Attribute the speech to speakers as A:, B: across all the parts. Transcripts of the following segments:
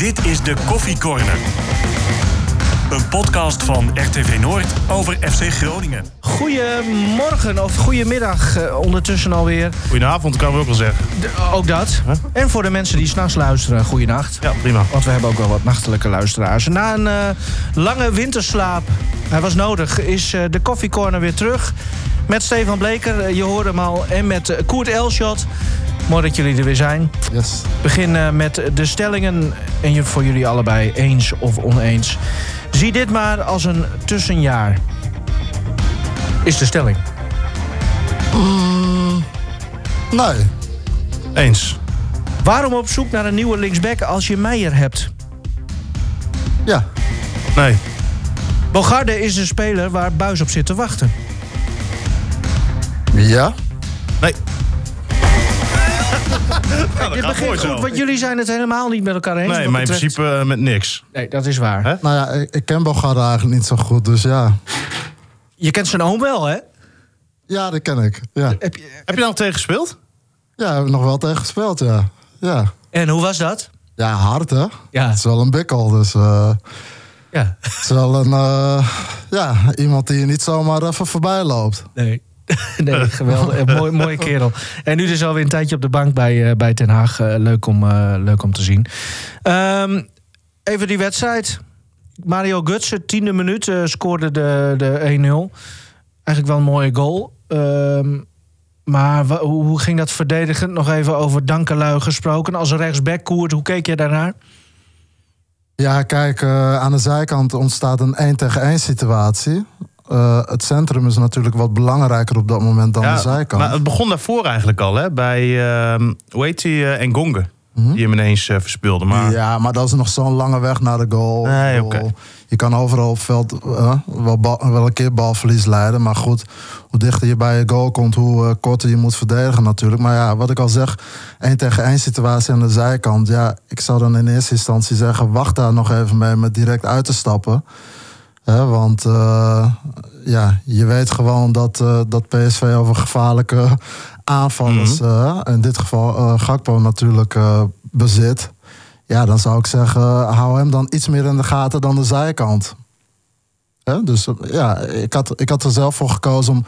A: Dit is de Koffie Corner. Een podcast van RTV Noord over FC Groningen.
B: Goedemorgen of goedemiddag uh, ondertussen alweer.
C: Goedenavond, kan we ook wel zeggen.
B: De, ook dat. Huh? En voor de mensen die s'nachts luisteren, goedenacht.
C: Ja, prima.
B: Want we hebben ook wel wat nachtelijke luisteraars. Na een uh, lange winterslaap, hij was nodig, is uh, de Koffie Corner weer terug. Met Stefan Bleker, je hoorde hem al, en met Koert Elschot. Mooi dat jullie er weer zijn.
D: Yes.
B: Begin uh, met de stellingen. En voor jullie allebei eens of oneens. Zie dit maar als een tussenjaar. Is de stelling?
D: Mm, nee.
C: Eens.
B: Waarom op zoek naar een nieuwe linksback als je Meijer hebt?
D: Ja.
C: Nee.
B: Bogarde is een speler waar Buis op zit te wachten.
D: Ja.
C: Nee.
B: Nou, dit begint goed, zo. want jullie zijn het helemaal niet met elkaar eens.
C: Nee, maar in betreft... principe uh, met niks.
B: Nee, dat is waar.
D: Hè? Nou ja, ik, ik ken Bogarde eigenlijk niet zo goed, dus ja.
B: Je kent zijn oom wel, hè?
D: Ja, dat ken ik. Ja.
C: Heb je, heb je nou tegen gespeeld?
D: Ja, heb ik nog wel tegen gespeeld, ja. ja.
B: En hoe was dat?
D: Ja, hard, hè?
B: Ja.
D: Het is wel een bikkel, dus... Uh,
B: ja.
D: Het is wel een... Uh, ja, iemand die je niet zomaar even voorbij loopt.
B: Nee. nee, geweldig. mooi, mooie kerel. En nu dus alweer een tijdje op de bank bij, uh, bij Den Haag. Uh, leuk, om, uh, leuk om te zien. Um, even die wedstrijd. Mario Gutsen, tiende minuut, scoorde de, de 1-0. Eigenlijk wel een mooie goal. Um, maar hoe, hoe ging dat verdedigend? Nog even over Dankelui gesproken. Als rechtsback Koert, hoe keek je daarnaar?
D: Ja, kijk, aan de zijkant ontstaat een 1 tegen 1 situatie. Uh, het centrum is natuurlijk wat belangrijker op dat moment dan
C: ja,
D: de zijkant.
C: Maar het begon daarvoor eigenlijk al, hè? Bij, uh, hoe heet die, uh, Engonge. Mm -hmm. Die hem ineens verspeelde. Maar...
D: Ja, maar dat is nog zo'n lange weg naar de goal.
C: Nee, okay.
D: Je kan overal op veld wel, wel een keer balverlies leiden. Maar goed, hoe dichter je bij je goal komt, hoe korter je moet verdedigen natuurlijk. Maar ja, wat ik al zeg, één tegen één situatie aan de zijkant. Ja, ik zou dan in eerste instantie zeggen, wacht daar nog even mee met direct uit te stappen. He, want uh, ja, je weet gewoon dat, uh, dat PSV over gevaarlijke aanvallers, mm -hmm. uh, in dit geval Gakpo natuurlijk, bezit. Ja, dan zou ik zeggen, hou hem dan iets meer in de gaten dan de zijkant. He, dus ja, ik had, ik had er zelf voor gekozen om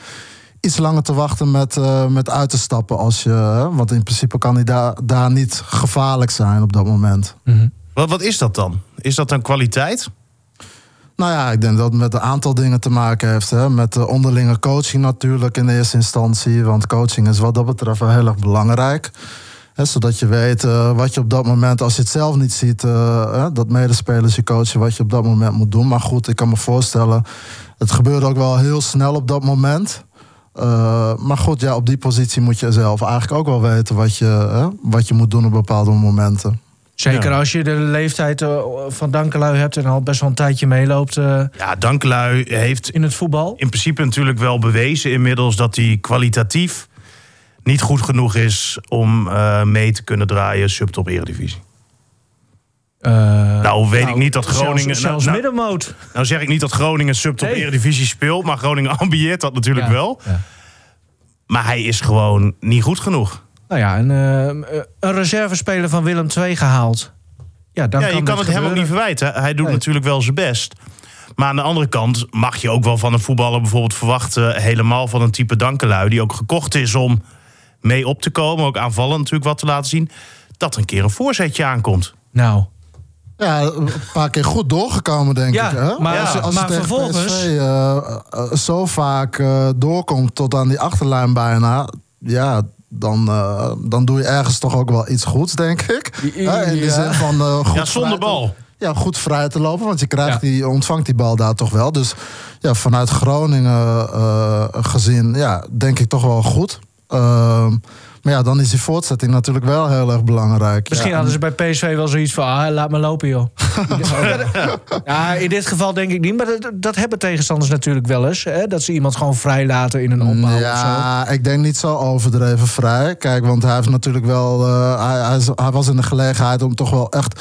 D: iets langer te wachten met, met uit te stappen. Als je, want in principe kan hij daar, daar niet gevaarlijk zijn op dat moment.
C: Mm -hmm. wat, wat is dat dan? Is dat dan kwaliteit?
D: Nou ja, ik denk dat het met een aantal dingen te maken heeft. Hè. Met de onderlinge coaching natuurlijk in eerste instantie. Want coaching is wat dat betreft wel heel erg belangrijk. Hè, zodat je weet uh, wat je op dat moment, als je het zelf niet ziet, uh, dat medespelers je coachen wat je op dat moment moet doen. Maar goed, ik kan me voorstellen, het gebeurde ook wel heel snel op dat moment. Uh, maar goed, ja, op die positie moet je zelf eigenlijk ook wel weten wat je, wat je moet doen op bepaalde momenten.
B: Zeker ja. als je de leeftijd van Dankelui hebt en al best wel een tijdje meeloopt. Uh,
C: ja, Dankelui heeft
B: in het voetbal.
C: In principe natuurlijk wel bewezen inmiddels dat hij kwalitatief niet goed genoeg is om uh, mee te kunnen draaien subtop eredivisie.
B: Uh,
C: nou, weet
B: nou,
C: ik niet dat Groningen.
B: Zelfs, zelfs
C: nou,
B: middenmoot.
C: Nou, zeg ik niet dat Groningen subtop nee. eredivisie speelt, maar Groningen ambieert dat natuurlijk
B: ja,
C: wel.
B: Ja.
C: Maar hij is gewoon niet goed genoeg.
B: Nou ja, een, uh, een reservespeler van Willem II gehaald. Ja, dan
C: ja,
B: kan
C: je kan het
B: gebeuren.
C: hem ook niet verwijten. Hij doet
B: Nee.
C: natuurlijk wel zijn best. Maar aan de andere kant mag je ook wel van een voetballer bijvoorbeeld verwachten... helemaal van een type Dankelui die ook gekocht is om mee op te komen... ook aanvallen natuurlijk wat te laten zien... dat er een keer een voorzetje aankomt.
B: Nou,
D: Ja, een paar keer goed doorgekomen, denk
B: Ja,
D: ik. Hè?
B: maar-
D: als je, als
B: maar
D: tegen
B: vervolgens-
D: PSV eh, eh, zo vaak eh, doorkomt tot aan die achterlijn bijna... ja, dan, eh, dan doe je ergens toch ook wel iets goeds, denk ik. Hè, in de
B: Ja.
D: zin van eh, goed
C: Ja, zonder
D: vrij te-
C: bal.
D: ja, goed vrij te lopen, want je krijgt
B: Ja.
D: die, ontvangt die bal daar toch wel. Dus ja, vanuit Groningen eh, gezien, ja, denk ik toch wel goed. Maar ja, dan is die voortzetting natuurlijk wel heel erg belangrijk.
B: misschien
D: ja,
B: hadden ze bij PSV wel zoiets van... Ah, laat me lopen, joh. ja, in dit geval denk ik niet. Maar dat, dat hebben tegenstanders natuurlijk wel eens. Hè? Dat ze iemand gewoon vrij laten in een opbouw of zo.
D: Ja, ik denk niet zo overdreven vrij. Kijk, want hij heeft natuurlijk wel. eh, hij, hij, was in de gelegenheid om toch wel echt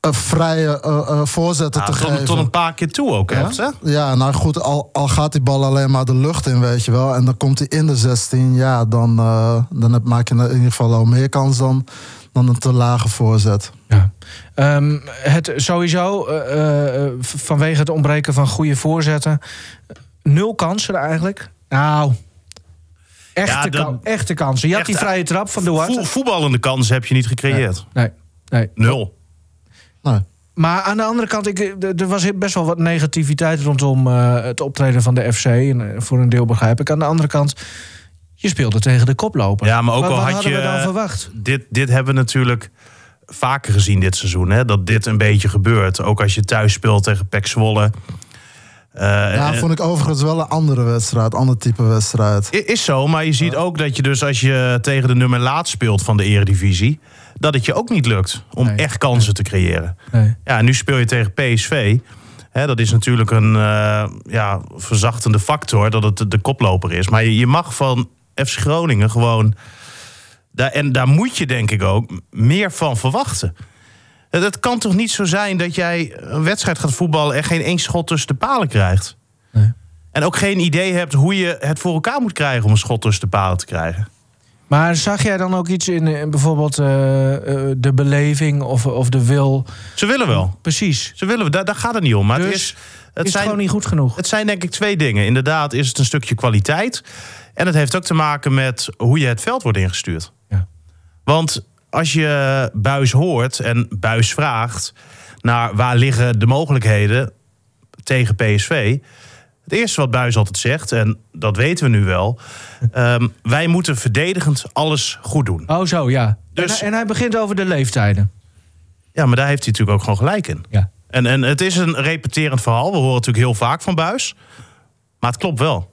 D: vrije eh, eh, voorzetten
C: Ja,
D: te
C: tot,
D: geven.
C: tot een paar keer toe ook, echt, hè?
D: Ja, nou goed, al, al gaat die bal alleen maar de lucht in, weet je wel. En dan komt hij in de 16, ja, dan, eh, dan heb, maak je in ieder geval al meer kans dan, dan een te lage voorzet.
B: Ja. Ehm, het sowieso eh, eh, vanwege het ontbreken van goede voorzetten. Nul kansen eigenlijk. Nou, echte,
C: Ja,
B: echte kansen. Je had die vrije trap van Duarte.
C: Voe- voetballende kansen heb je niet gecreëerd.
B: Nee, nee.
C: Nul.
D: Nee.
B: Maar aan de andere kant, ik, er er was best wel wat negativiteit rondom eh, het optreden van de FC. En eh, voor een deel begrijp ik. Aan de andere kant, je speelde tegen de koploper.
C: Ja, maar ook
B: wat,
C: al
B: wat
C: had
B: hadden
C: je-
B: we dan verwacht?
C: Dit, dit hebben we natuurlijk vaker gezien dit seizoen. Hè? Dat dit een beetje gebeurt. Ook als je thuis speelt tegen Pek Zwolle. Eh,
D: Ja,
C: en-
D: vond ik overigens wel een andere wedstrijd, ander type wedstrijd.
C: Is zo, maar je ziet ook dat je dus als je tegen de nummer laat speelt van de eredivisie... dat het je ook niet lukt om
B: Nee.
C: echt kansen te creëren.
B: Nee.
C: Ja, nu speel je tegen PSV. Dat is natuurlijk een eh, ja, verzachtende factor dat het de, koploper is. Maar je, je mag van FC Groningen gewoon... Daar, en daar moet je denk ik ook meer van verwachten. Het, het kan toch niet zo zijn dat jij een wedstrijd gaat voetballen... en geen één schot tussen de palen krijgt?
B: Nee.
C: En ook geen idee hebt hoe je het voor elkaar moet krijgen... om een schot tussen de palen te krijgen.
B: Maar zag jij dan ook iets in, in bijvoorbeeld eh, eh, de beleving of, of de wil?
C: Ze willen wel.
B: Precies.
C: Ze willen, daar, daar gaat het niet om. Maar het
B: Dus
C: is,
B: Het
C: het
B: is
C: zijn,
B: gewoon niet goed genoeg.
C: Het zijn denk ik twee dingen. Inderdaad is het een stukje kwaliteit. En het heeft ook te maken met hoe je het veld wordt ingestuurd.
B: Ja.
C: Want als je Buis hoort en Buis vraagt... naar waar liggen de mogelijkheden tegen PSV... Het eerste wat Buis altijd zegt, en dat weten we nu wel... ehm, wij moeten verdedigend alles goed doen.
B: Oh, zo ja.
C: Dus-
B: en, hij, en hij begint over de leeftijden.
C: Ja, maar daar heeft hij natuurlijk ook gewoon gelijk in.
B: Ja.
C: En, en het is een repeterend verhaal. We horen het natuurlijk heel vaak van Buis. Maar het klopt wel.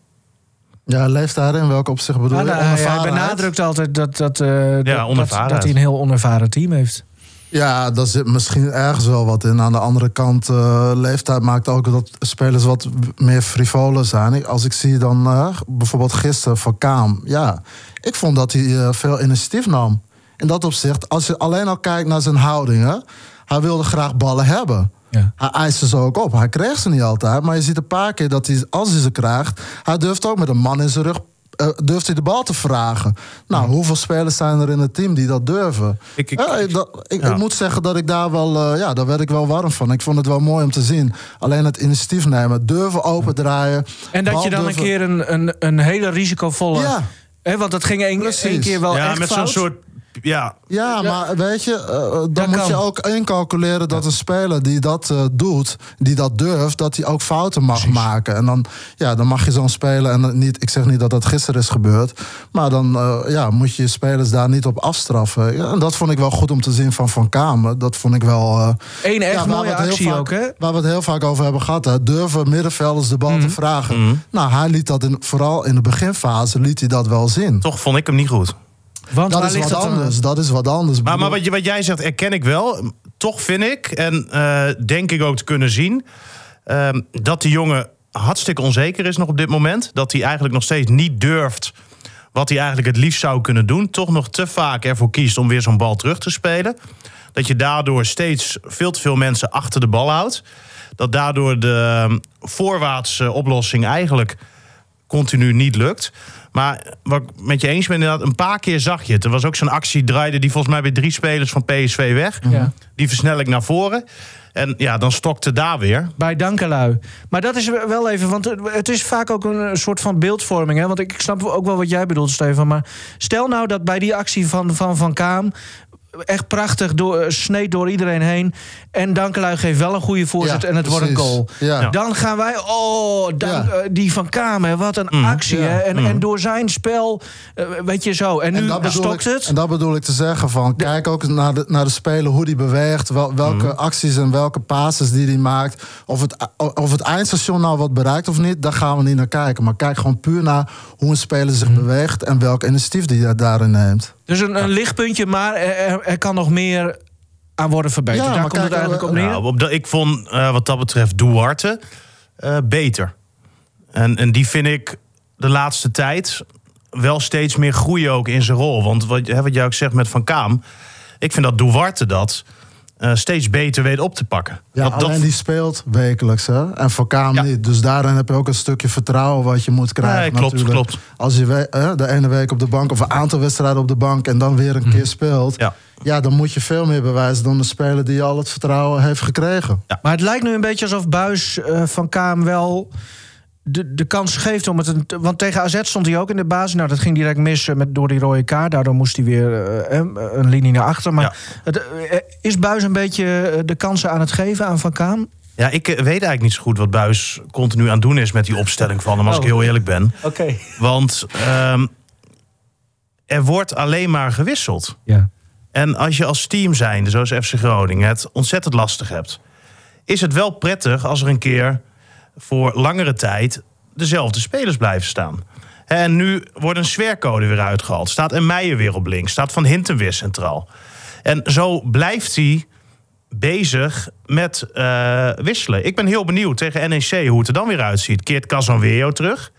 D: Ja, leeftijd in welke opzicht bedoel
B: Maar
D: je?
B: hij, hij
D: Onervarenheid?
B: benadrukt altijd dat, dat, eh, dat,
C: onervarenheid.
B: dat hij een heel onervaren team heeft.
D: Ja, daar zit misschien ergens wel wat in. Aan de andere kant, eh, leeftijd maakt ook dat spelers wat meer frivoler zijn. Als ik zie dan eh, bijvoorbeeld gisteren van Kaam. Ja, ik vond dat hij eh, veel initiatief nam. In dat opzicht, als je alleen al kijkt naar zijn houdingen... hij wilde graag ballen hebben.
B: Ja.
D: Hij eiste ze ook op. Hij kreeg ze niet altijd. Maar je ziet een paar keer dat hij, als hij ze krijgt... hij durft ook met een man in zijn rug... eh, durft hij de bal te vragen. Nou, hoeveel spelers zijn er in het team die dat durven?
C: Ik- ik-
D: Ja, ik, dat- ik,
C: ja.
D: ik moet zeggen dat ik daar wel... eh, ja, daar werd ik wel warm van. Ik vond het wel mooi om te zien. Alleen het initiatief nemen. Durven opendraaien.
B: En dat je dan een keer een, een, een hele risicovolle...
D: Ja.
B: Hè, want dat ging één keer wel
C: ja,
B: echt
C: met zo'n soort. Ja,
D: Ja, maar weet je, eh, dan
B: Dat
D: moet
B: kan.
D: je ook incalculeren dat een speler die dat eh, doet, die dat durft, dat hij ook fouten mag maken. En dan, ja, dan mag je zo'n speler, en niet, ik zeg niet dat dat gisteren is gebeurd, maar dan eh, ja, moet je je spelers daar niet op afstraffen. Ja, en dat vond ik wel goed om te zien van Van Kamer. Dat vond ik wel. eh,
B: Eén echt
D: ja,
B: mooie
D: we het heel
B: actie
D: vaak-
B: ook, hè?
D: Waar we het heel vaak over hebben gehad. Hè. Durven middenvelders de bal
B: Mhm.
D: te vragen. Nou, hij liet dat in, vooral in de beginfase liet hij dat wel zien.
C: toch vond ik hem niet goed.
B: Want
D: Dat is wat
B: dat
D: anders. Dat is wat anders.
C: Maar, maar wat, je, wat jij zegt, erken ik wel. Toch vind ik, en eh, denk ik ook te kunnen zien... ehm, dat die jongen hartstikke onzeker is nog op dit moment. Dat hij eigenlijk nog steeds niet durft wat hij eigenlijk het liefst zou kunnen doen. Toch nog te vaak ervoor kiest om weer zo'n bal terug te spelen. Dat je daardoor steeds veel te veel mensen achter de bal houdt. Dat daardoor de ehm, voorwaartse oplossing eigenlijk continu niet lukt. Maar wat ik met je eens ben, inderdaad, een paar keer zag je het. Er was ook zo'n actie, draaide die volgens mij bij drie spelers van PSV weg.
B: Ja.
C: Die versnel ik naar voren. En ja, dan stokte daar weer.
B: Bij Dankelui. Maar dat is wel even, want het is vaak ook een soort van beeldvorming. Hè? Want ik snap ook wel wat jij bedoelt, Stefan. Maar stel nou dat bij die actie van Van, van Kaam... echt prachtig door, sneed door iedereen heen... en Dankelui geeft wel een goede voorzet
D: Ja,
B: en het wordt een goal.
D: Ja.
B: Dan gaan wij, oh, dank-
D: Ja.
B: eh, die van Kaam, hè, wat een actie.
D: Ja.
B: Hè? En, en door zijn spel, eh, weet je zo. En nu
D: En dat, bedoel
B: stokt
D: ik,
B: het.
D: en dat bedoel ik te zeggen van... kijk ook naar de, naar de speler, hoe die beweegt... Wel, welke
B: Mhm.
D: acties en welke passes die hij maakt. Of het, of het eindstation nou wat bereikt of niet... daar gaan we niet naar kijken. Maar kijk gewoon puur naar hoe een speler zich beweegt... en welk initiatief die hij daarin neemt.
B: Dus een, een lichtpuntje, maar er, er- kan nog meer aan worden verbeterd.
D: Ja,
B: Daar
D: maar
B: komt het
D: kijk,
B: eigenlijk op
D: eh,
B: neer.
C: Nou, op dat, ik vond eh, wat dat betreft Duarte eh, beter. En, en die vind ik de laatste tijd wel steeds meer groeien ook in zijn rol. Want wat, hè, wat jij ook zegt met Van Kaam... ik vind dat Duarte dat eh, steeds beter weet op te pakken.
D: Ja,
C: Dat-
D: die speelt wekelijks, hè? En voor Kaam
C: Ja.
D: niet. Dus daarin heb je ook een stukje vertrouwen wat je moet krijgen.
C: Nee, klopt,
D: natuurlijk.
C: klopt.
D: Als je we- de ene week op de bank of een aantal wedstrijden op de bank en dan weer een keer speelt.
C: Ja.
D: Ja, dan moet je veel meer bewijzen dan de speler die al het vertrouwen heeft gekregen.
B: Maar het lijkt nu een beetje alsof Buis eh, van Kaam wel de, de kans geeft om het... Een, want tegen AZ stond hij ook in de basis. Nou, dat ging direct mis eh, met, door die rode kaart. Daardoor moest hij weer eh, eh, een linie naar achter. Maar
C: Ja.
B: het, is Buis een beetje de kansen aan het geven aan Van Kaam?
C: Ja, ik weet eigenlijk niet zo goed wat Buis continu aan het doen is met die opstelling van hem, als
B: Oh.
C: ik heel eerlijk ben.
B: Oké.
C: Want ehm, er wordt alleen maar gewisseld.
B: Ja.
C: En als je als team zijnde, zoals FC Groningen, het ontzettend lastig hebt, is het wel prettig als er een keer voor langere tijd dezelfde spelers blijven staan. En nu wordt een sfeercode weer uitgehaald. Staat een Meijer weer op links. Staat Van Hinten weer centraal. En zo blijft hij bezig met eh, wisselen. Ik ben heel benieuwd tegen NEC hoe het er dan weer uitziet. Keert Casanweo terug?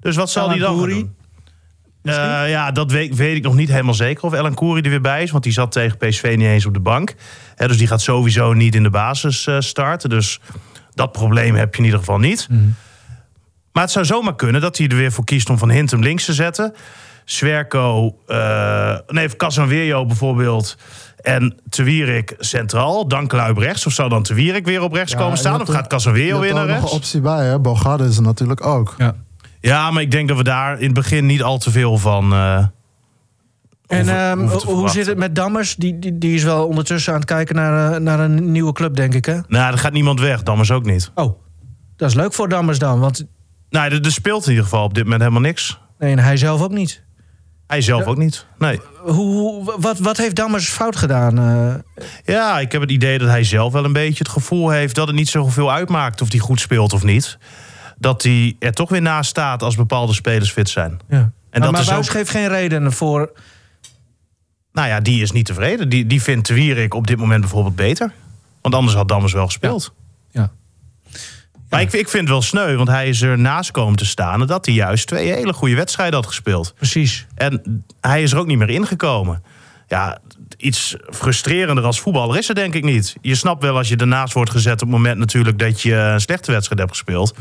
C: Dus wat zal hij dan gaan doen? Eh, ja, dat weet, weet ik nog niet helemaal zeker of Ellen Koeri er weer bij is. Want die zat tegen PSV niet eens op de bank. Dus die gaat sowieso niet in de basis eh, starten. Dus dat probleem heb je in ieder geval niet. Maar het zou zomaar kunnen dat hij er weer voor kiest om Van Hintem links te zetten. Zwerko, eh nee, Casanwerio bijvoorbeeld. En Te Wierik centraal. Dan Kluib rechts. Of zou dan Te Wierik weer op rechts
D: Ja,
C: komen
D: en
C: staan? Of gaat
D: er-
C: Casanwerio
D: Je
C: weer naar rechts?
D: een optie bij, hè? Bogarde is er natuurlijk ook.
B: ja.
C: Ja, maar ik denk dat we daar in het begin niet al te veel van... eh,
B: En ehm, hoe zit het met Dammers? Die, die, die is wel ondertussen aan het kijken naar, eh, naar een nieuwe club, denk ik, hè?
C: Nou, er gaat niemand weg. Dammers ook niet.
B: Oh, dat is leuk voor Dammers dan. Want
C: Nee, er, er speelt in ieder geval op dit moment helemaal niks.
B: nee, en hij zelf ook niet.
C: Hij zelf ook niet. Nee.
B: Hoe, wat, wat heeft Dammers fout gedaan? eh?
C: Ja, ik heb het idee dat hij zelf wel een beetje het gevoel heeft dat het niet zoveel uitmaakt of hij goed speelt of niet. Dat hij er toch weer naast staat als bepaalde spelers fit zijn.
B: ja.
C: En
B: maar
C: dat
B: maar
C: is
B: Buis
C: ook-
B: geeft geen reden voor...
C: Nou ja, die is niet tevreden. Die, die vindt Wierik op dit moment bijvoorbeeld beter. Want anders had Dammers wel gespeeld.
B: Ja.
C: Maar ik, ik vind het wel sneu, want hij is er naast komen te staan... dat hij juist twee hele goede wedstrijden had gespeeld.
B: Precies.
C: En hij is er ook niet meer ingekomen. Ja, iets frustrerender als voetballer is er denk ik niet. Je snapt wel als je ernaast wordt gezet op het moment natuurlijk dat je een slechte wedstrijd hebt gespeeld.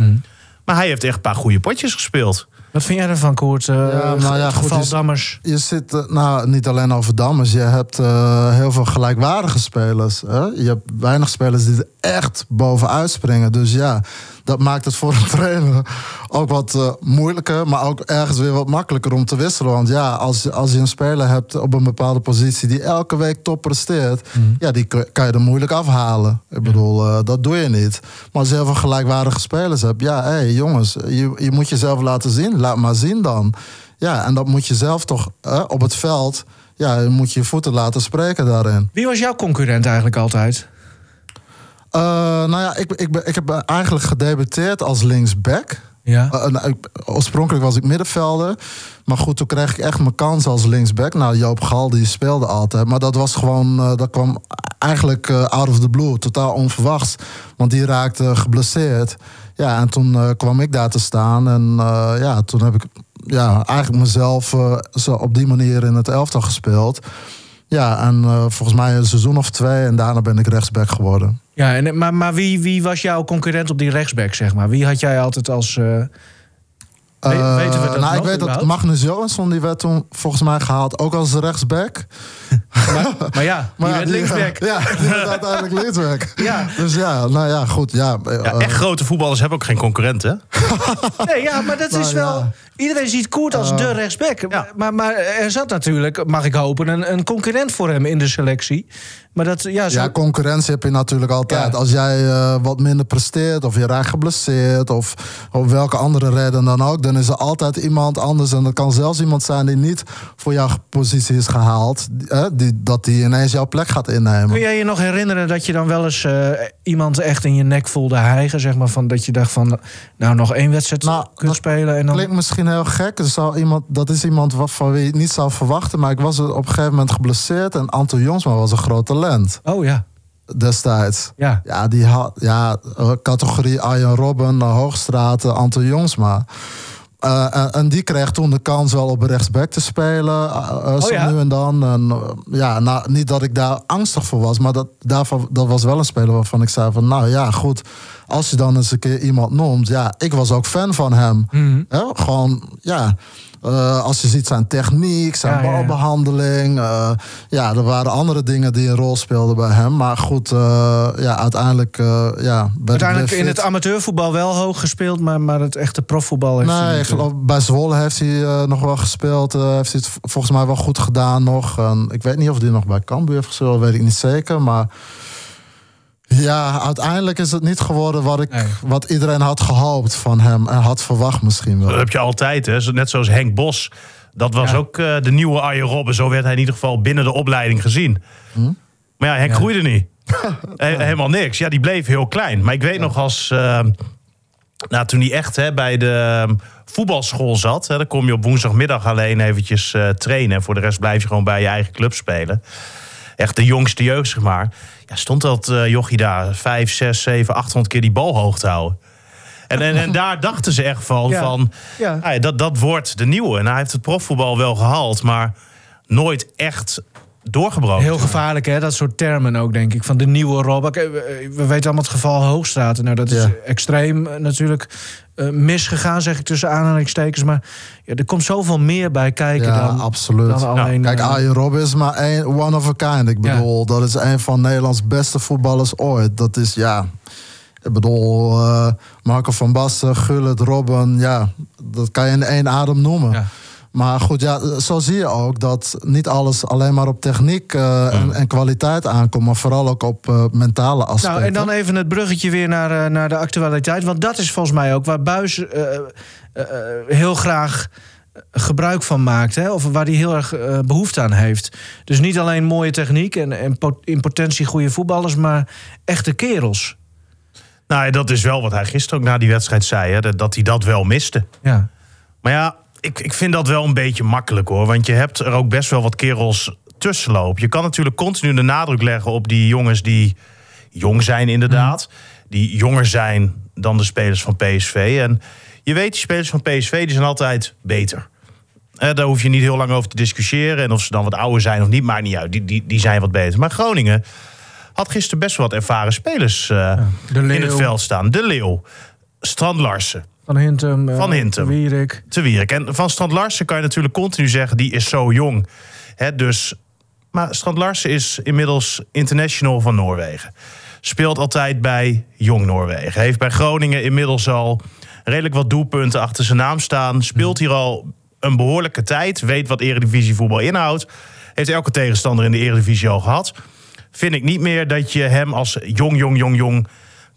C: Maar hij heeft echt een paar goede potjes gespeeld.
B: Wat vind jij ervan, Koert? Eh,
D: Ja, nou ja, goed,
B: geval
D: is-
B: Dammers.
D: Je zit eh, nou, niet alleen over Dammers. Je hebt eh, heel veel gelijkwaardige spelers. Hè? Je hebt weinig spelers die er echt bovenuit springen. Dus ja, dat maakt het voor een trainer ook wat eh, moeilijker. Maar ook ergens weer wat makkelijker om te wisselen. Want ja, als, als je een speler hebt op een bepaalde positie... die elke week top presteert... ja, die kan je er moeilijk afhalen. Ik bedoel, eh, dat doe je niet. Maar als je heel veel gelijkwaardige spelers hebt... ja, hé hey, jongens, je, je moet jezelf laten zien. Laat maar zien dan. Ja, en dat moet je zelf toch eh, op het veld. Ja, je moet je voeten laten spreken daarin.
B: Wie was jouw concurrent eigenlijk altijd?
D: Eh, nou ja, ik, ik, ben, ik heb eigenlijk gedebuteerd als linksback.
B: Ja.
D: Eh, nou, ik- oorspronkelijk was ik middenvelder. Maar goed, toen kreeg ik echt mijn kans als linksback. Nou, Joop Gal die speelde altijd. Maar dat was gewoon, eh, dat kwam eigenlijk out of the blue. Totaal onverwachts. Want die raakte geblesseerd. Ja, en toen kwam ik daar te staan. En ja, toen heb ik ja, eigenlijk mezelf zo op die manier in het elftal gespeeld. Ja, en eh, volgens mij een seizoen of twee. En daarna ben ik rechtsback geworden.
B: Ja, en, maar, maar wie, wie was jouw concurrent op die rechtsback, zeg maar? Wie had jij altijd als... eh, We-
D: Eh,
B: weten we dat
D: nou,
B: nog
D: ik weet dat
B: überhaupt?
D: Magnus Johansson, die werd toen volgens mij gehaald ook als rechtsback.
B: maar, maar ja, die
D: Maar
B: werd linksback.
D: Ja, die werd uiteindelijk linksback.
B: Ja.
D: Dus ja, nou ja, goed. Ja,
C: Ja,
D: eh,
C: echt grote voetballers hebben ook geen concurrenten.
B: Nee, ja, maar dat is wel...
D: ja.
B: Iedereen ziet Koert als de rechtsback.
C: Ja.
B: Maar, maar er zat natuurlijk, mag ik hopen, een, een concurrent voor hem in de selectie. Maar dat, ja, zo...
D: ja, concurrentie heb je natuurlijk altijd.
B: Ja.
D: Als jij eh, wat minder presteert of je raakt geblesseerd of op welke andere reden dan ook, dan is er altijd iemand anders. En dat kan zelfs iemand zijn die niet voor jouw positie is gehaald, eh, die, dat die ineens jouw plek gaat innemen.
B: Kun jij je nog herinneren dat je dan wel eens eh, iemand echt in je nek voelde hijgen? Zeg maar, van, dat je dacht van, nou nog één wedstrijd
D: Nou,
B: kunt spelen en dan...
D: Klinkt misschien heel gek. Er zou iemand, dat is iemand wat, van wie je het niet zou verwachten. Maar ik was op een gegeven moment geblesseerd. En Anton Jongsma was een groot talent
B: Oh ja,
D: destijds.
B: ja.
D: Ja, die had ja, categorie Arjen Robben, Hoogstraat, eh, Anton Jongsma. Eh, en, en die kreeg toen de kans wel op rechtsback te spelen. eh, zo
B: ja?
D: nu en dan. En, ja, nou, niet dat ik daar angstig voor was. Maar dat, daarvan, dat was wel een speler waarvan ik zei van... Nou ja, goed. Als je dan eens een keer iemand noemt. Ja, ik was ook fan van hem. Hè, gewoon, ja... eh, als je ziet zijn techniek, zijn
B: Ja, ja, ja.
D: balbehandeling. eh, ja, er waren andere dingen die een rol speelden bij hem. Maar goed, eh, ja, uiteindelijk... ja,
B: Uiteindelijk in het amateurvoetbal wel hoog gespeeld, maar, maar het echte profvoetbal heeft hij
D: Nee, ik geloof, bij Zwolle heeft hij nog wel gespeeld. heeft hij het volgens mij wel goed gedaan nog. En ik weet niet of hij nog bij Cambuur heeft gespeeld, weet ik niet zeker. Maar ja, uiteindelijk is het niet geworden wat, ik,
B: Nee.
D: wat iedereen had gehoopt van hem. En had verwacht misschien
C: Dat
D: wel.
C: heb je altijd, hè. Net zoals Henk Bos. Dat was
B: Ja.
C: ook eh, de nieuwe Arjen Robben. Zo werd hij in ieder geval binnen de opleiding gezien. Maar ja, Henk
B: Ja.
C: groeide niet. He- helemaal niks. Ja, die bleef heel klein. Maar ik weet nog als... eh, nou, toen hij echt hè, bij de eh, voetbalschool zat... Hè, dan kom je op woensdagmiddag alleen eventjes eh, trainen. En voor de rest blijf je gewoon bij je eigen club spelen. Echt de jongste jeugd, zeg maar. Ja, stond dat eh jochie daar vijf, zes, zeven, 800 keer die bal hoog te houden. En, en, en daar dachten ze echt van,
B: Ja.
C: van nou ja, dat, dat wordt de nieuwe. En hij heeft het profvoetbal wel gehaald, maar nooit echt doorgebroken.
B: Heel gevaarlijk, hè? Dat soort termen ook, denk ik. Van de nieuwe Rob. We, we weten allemaal het geval Hoogstraten. Nou, dat is
D: Ja.
B: extreem eh, natuurlijk eh, misgegaan, zeg ik tussen aanhalingstekens. Maar ja, er komt zoveel meer bij kijken
D: Ja,
B: dan,
D: absoluut.
B: dan alleen...
D: Kijk,
B: eh,
D: Arjen Robben is maar één, one of a kind. Ik bedoel, dat is een van Nederlands beste voetballers ooit. Dat is, ja... Ik bedoel, eh, Marco van Basten, Gullit, Robben... Ja, dat kan je in één adem noemen. Maar goed, ja, zo zie je ook dat niet alles alleen maar op techniek eh, en, en kwaliteit aankomt... maar vooral ook op eh, mentale aspecten.
B: Nou, en dan even het bruggetje weer naar, eh, naar de actualiteit. Want dat is volgens mij ook waar Buis eh, eh, eh, heel graag gebruik van maakt. Hè? Of waar hij heel erg eh, behoefte aan heeft. Dus niet alleen mooie techniek en, en pot- in potentie goede voetballers... maar echte kerels.
C: Nou, dat is wel wat hij gisteren ook na die wedstrijd zei. Hè, dat, dat hij dat wel miste.
B: Ja.
C: Maar ja, ik, ik vind dat wel een beetje makkelijk hoor. Want je hebt er ook best wel wat kerels tussenlopen. Je kan natuurlijk continu de nadruk leggen op die jongens die jong zijn inderdaad. Die jonger zijn dan de spelers van PSV. En je weet, die spelers van PSV die zijn altijd beter. Eh, daar hoef je niet heel lang over te discussiëren. En of ze dan wat ouder zijn of niet, maakt niet uit. Die, die, die zijn wat beter. Maar Groningen had gisteren best wel wat ervaren spelers eh, in het veld staan. De Leeuw, Strand Larsen,
B: Van Hintem. eh,
C: Van Hintem.
B: Wierik.
C: te Wierik. En van Strand Larsen kan je natuurlijk continu zeggen, die is zo jong. Hè, dus, maar Strand Larsen is inmiddels international van Noorwegen. Speelt altijd bij Jong Noorwegen. Heeft bij Groningen inmiddels al redelijk wat doelpunten achter zijn naam staan. Speelt hier al een behoorlijke tijd. Weet wat eredivisie voetbal inhoudt. Heeft elke tegenstander in de eredivisie al gehad. Vind ik niet meer dat je hem als jong, jong, jong, jong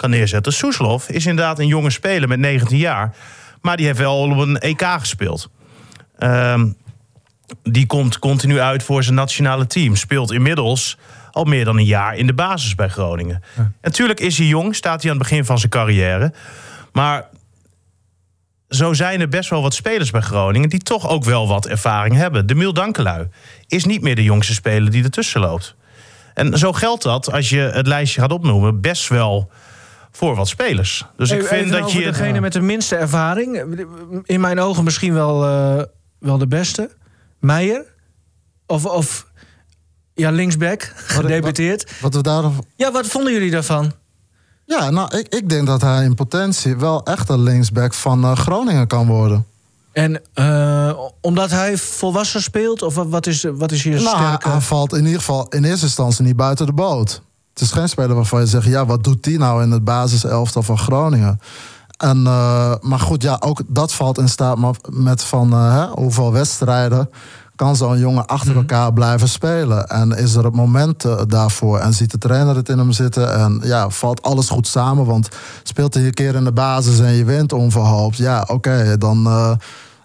C: kan neerzetten. Soeslof is inderdaad een jonge speler met 19 jaar. Maar die heeft wel op een EK gespeeld. Ehm, die komt continu uit voor zijn nationale team. Speelt inmiddels al meer dan een jaar in de basis bij Groningen. Natuurlijk is hij jong, staat hij aan het begin van zijn carrière. Maar zo zijn er best wel wat spelers bij Groningen... die toch ook wel wat ervaring hebben. De Miel Dankelui is niet meer de jongste speler die ertussen loopt. En zo geldt dat, als je het lijstje gaat opnoemen... best wel voor wat spelers. Dus ik vind
B: even
C: dat
B: over
C: je...
B: Degene met de minste ervaring. In mijn ogen misschien wel, eh, wel de beste. Meijer. Of, of ja, linksback. Gedebuteerd.
D: Wat we daar
B: Ja, wat vonden jullie daarvan?
D: Ja, nou, ik, ik denk dat hij in potentie wel echt een linksback van eh, Groningen kan worden.
B: En eh, omdat hij volwassen speelt? Of wat- wat is, wat is hier
D: Nou, hij,
B: sterke...
D: hij valt in ieder geval in eerste instantie niet buiten de boot. Het is geen speler waarvan je zegt, ja, wat doet die nou in het basiselftal van Groningen? En, eh, maar goed, ja, ook dat valt in staat met van eh, hè, hoeveel wedstrijden kan zo'n jongen achter elkaar blijven spelen. En is er het moment eh, daarvoor? En ziet de trainer het in hem zitten? En ja, valt alles goed samen? Want speelt hij een keer in de basis en je wint onverhoopt. Ja, oké, dan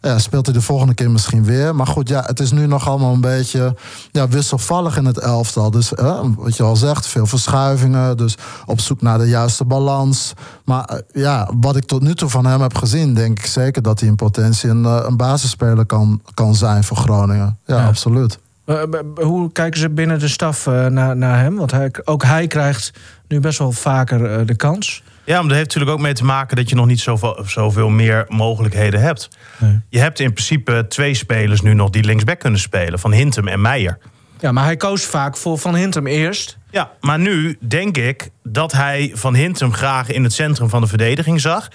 D: ja, speelt hij de volgende keer misschien weer. Maar goed, ja, het is nu nog allemaal een beetje ja, wisselvallig in het elftal. Dus eh, wat je al zegt, veel verschuivingen. Dus op zoek naar de juiste balans. Maar eh, ja, wat ik tot nu toe van hem heb gezien, denk ik zeker dat hij in potentie een, eh, een basisspeler kan, kan zijn voor Groningen. Ja,
B: Ja.
D: absoluut.
B: Eh, hoe kijken ze binnen de staf naar, naar hem? Want hij, ook hij krijgt nu best wel vaker de kans.
C: Ja, maar dat heeft natuurlijk ook mee te maken dat je nog niet zoveel, zoveel meer mogelijkheden hebt.
B: Nee.
C: Je hebt in principe twee spelers nu nog die linksback kunnen spelen, van Hintem en Meijer.
B: Ja, maar hij koos vaak voor Van Hintem eerst.
C: Ja, maar nu denk ik dat hij van Hintem graag in het centrum van de verdediging zag.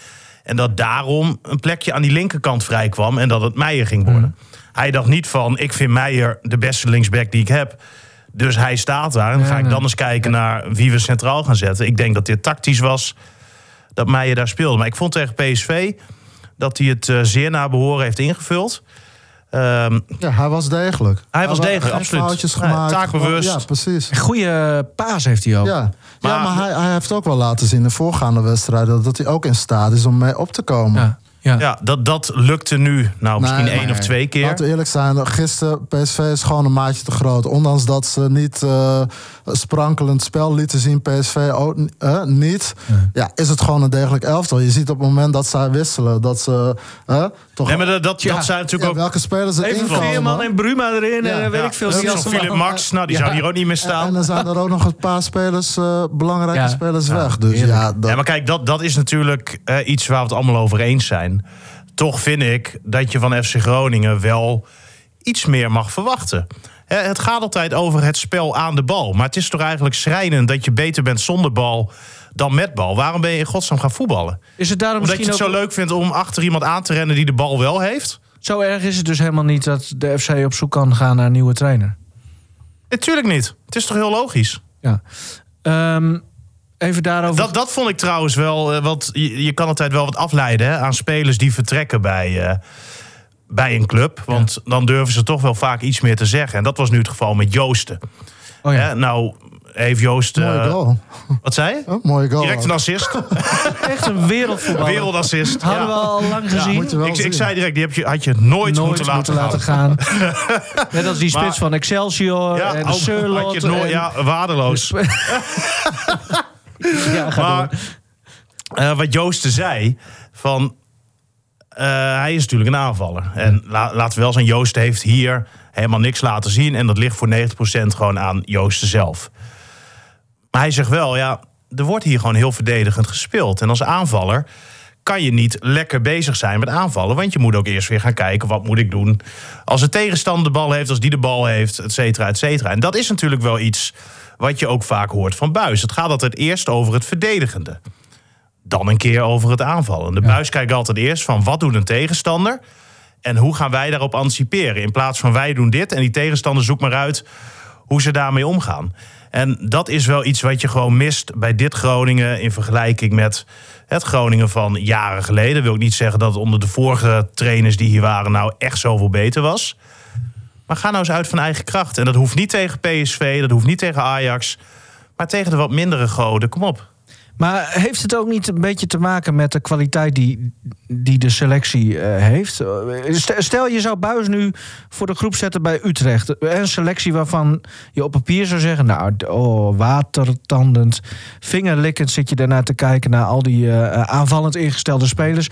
C: En dat daarom een plekje aan die linkerkant vrij kwam en dat het Meijer ging worden. Hij dacht niet van, ik vind Meijer de beste linksback die ik heb. Dus hij staat daar. En dan ga ik dan eens kijken naar wie we centraal gaan zetten. Ik denk dat dit tactisch was dat Meijer daar speelde. Maar ik vond tegen PSV dat hij het eh, zeer naar behoren heeft ingevuld. Ehm,
D: Ja, hij was degelijk.
C: Hij was degelijk, absoluut.
D: foutjes
C: Ja,
D: gemaakt.
C: taakbewust.
D: Gewoon- Ja, precies.
B: Goede paas heeft hij ook.
D: Ja, ja
C: Maar-
D: maar hij, hij heeft ook wel laten zien in de voorgaande wedstrijden... dat hij ook in staat is om mee op te komen.
B: Ja, ja.
C: ja, dat, dat lukte nu nou misschien
D: Nee,
C: één of twee keer.
D: Laten we eerlijk zijn, gisteren PSV is gewoon een maatje te groot. Ondanks dat ze niet eh, sprankelend spel lieten zien, PSV ook eh, niet. Ja, is het gewoon een degelijk elftal. Je ziet op het moment dat zij wisselen, dat ze eh, toch...
C: Nee, maar dat, dat,
B: Ja.
C: dat zijn natuurlijk
D: ja,
C: ook
D: welke spelers er
B: Even. Veerman en Bruma erin
D: Ja.
B: en eh, weet
C: Ja,
B: ik veel.
C: Philip Max, nou, die
B: Ja.
C: zou hier ook niet meer
D: En,
C: staan.
D: en dan zijn er ook nog een paar spelers, eh, belangrijke
B: Ja.
D: spelers
B: Ja,
D: weg. Dus ja, dat,
C: Ja, maar kijk, dat, dat is natuurlijk eh, iets waar we het allemaal over eens zijn. Toch vind ik dat je van FC Groningen wel iets meer mag verwachten. Hè, het gaat altijd over het spel aan de bal. Maar het is toch eigenlijk schrijnend dat je beter bent zonder bal dan met bal. Waarom ben je in godsnaam gaan voetballen?
B: Is het daarom
C: Omdat je het
B: ook...
C: zo leuk vindt om achter iemand aan te rennen die de bal wel heeft?
B: Zo erg is het dus helemaal niet dat de FC op zoek kan gaan naar een nieuwe trainer.
C: Natuurlijk niet. Het is toch heel logisch?
B: Ja. Ehm, even daarover.
C: Dat, dat vond ik trouwens wel. eh, Want je, je kan altijd wel wat afleiden hè, aan spelers die vertrekken bij, eh, bij een club. Want dan durven ze toch wel vaak iets meer te zeggen. En dat was nu het geval met Joosten.
B: oh ja.
C: Nou, heeft Joost. eh,
D: mooie goal.
C: wat zei je?
D: Oh, mooie goal.
C: Direct een assist.
B: Echt een wereldvoetballer.
C: Wereldassist.
B: Hadden we al lang gezien.
C: ik, ik zei direct, die heb je, had je nooit, moeten laten, gaan.
B: gaan. Net als die spits
C: Maar-
B: van Excelsior
C: Ja,
B: en Surlot. en-
C: ja, waardeloos.
B: ja,
C: Maar eh, wat Joosten zei, van, eh, hij is natuurlijk een aanvaller. En la- laten we wel zijn, Joosten heeft hier helemaal niks laten zien. En dat ligt voor 90% gewoon aan Joosten zelf. Maar hij zegt wel, ja, er wordt hier gewoon heel verdedigend gespeeld. En als aanvaller kan je niet lekker bezig zijn met aanvallen. Want je moet ook eerst weer gaan kijken, wat moet ik doen... als de tegenstander de bal heeft, als die de bal heeft, et cetera, et cetera. En dat is natuurlijk wel iets wat je ook vaak hoort van Buis. Het gaat altijd eerst over het verdedigende. Dan een keer over het aanvallen. De Buis kijkt altijd eerst van, wat doet een tegenstander... En hoe gaan wij daarop anticiperen? In plaats van wij doen dit en die tegenstander zoekt maar uit hoe ze daarmee omgaan. En dat is wel iets wat je gewoon mist bij dit Groningen in vergelijking met het Groningen van jaren geleden. Wil ik niet zeggen dat het onder de vorige trainers die hier waren nou echt zoveel beter was. Maar ga nou eens uit van eigen kracht. En dat hoeft niet tegen PSV, dat hoeft niet tegen Ajax. Maar tegen de wat mindere goden, kom op.
B: Maar heeft het ook niet een beetje te maken met de kwaliteit die, die de selectie eh, heeft? Eh, st- Stel, je zou Buis nu voor de groep zetten bij Utrecht. Een selectie waarvan je op papier zou zeggen... nou, oh, watertandend, vingerlikkend zit je daarnaar te kijken... naar al die eh, aanvallend ingestelde spelers.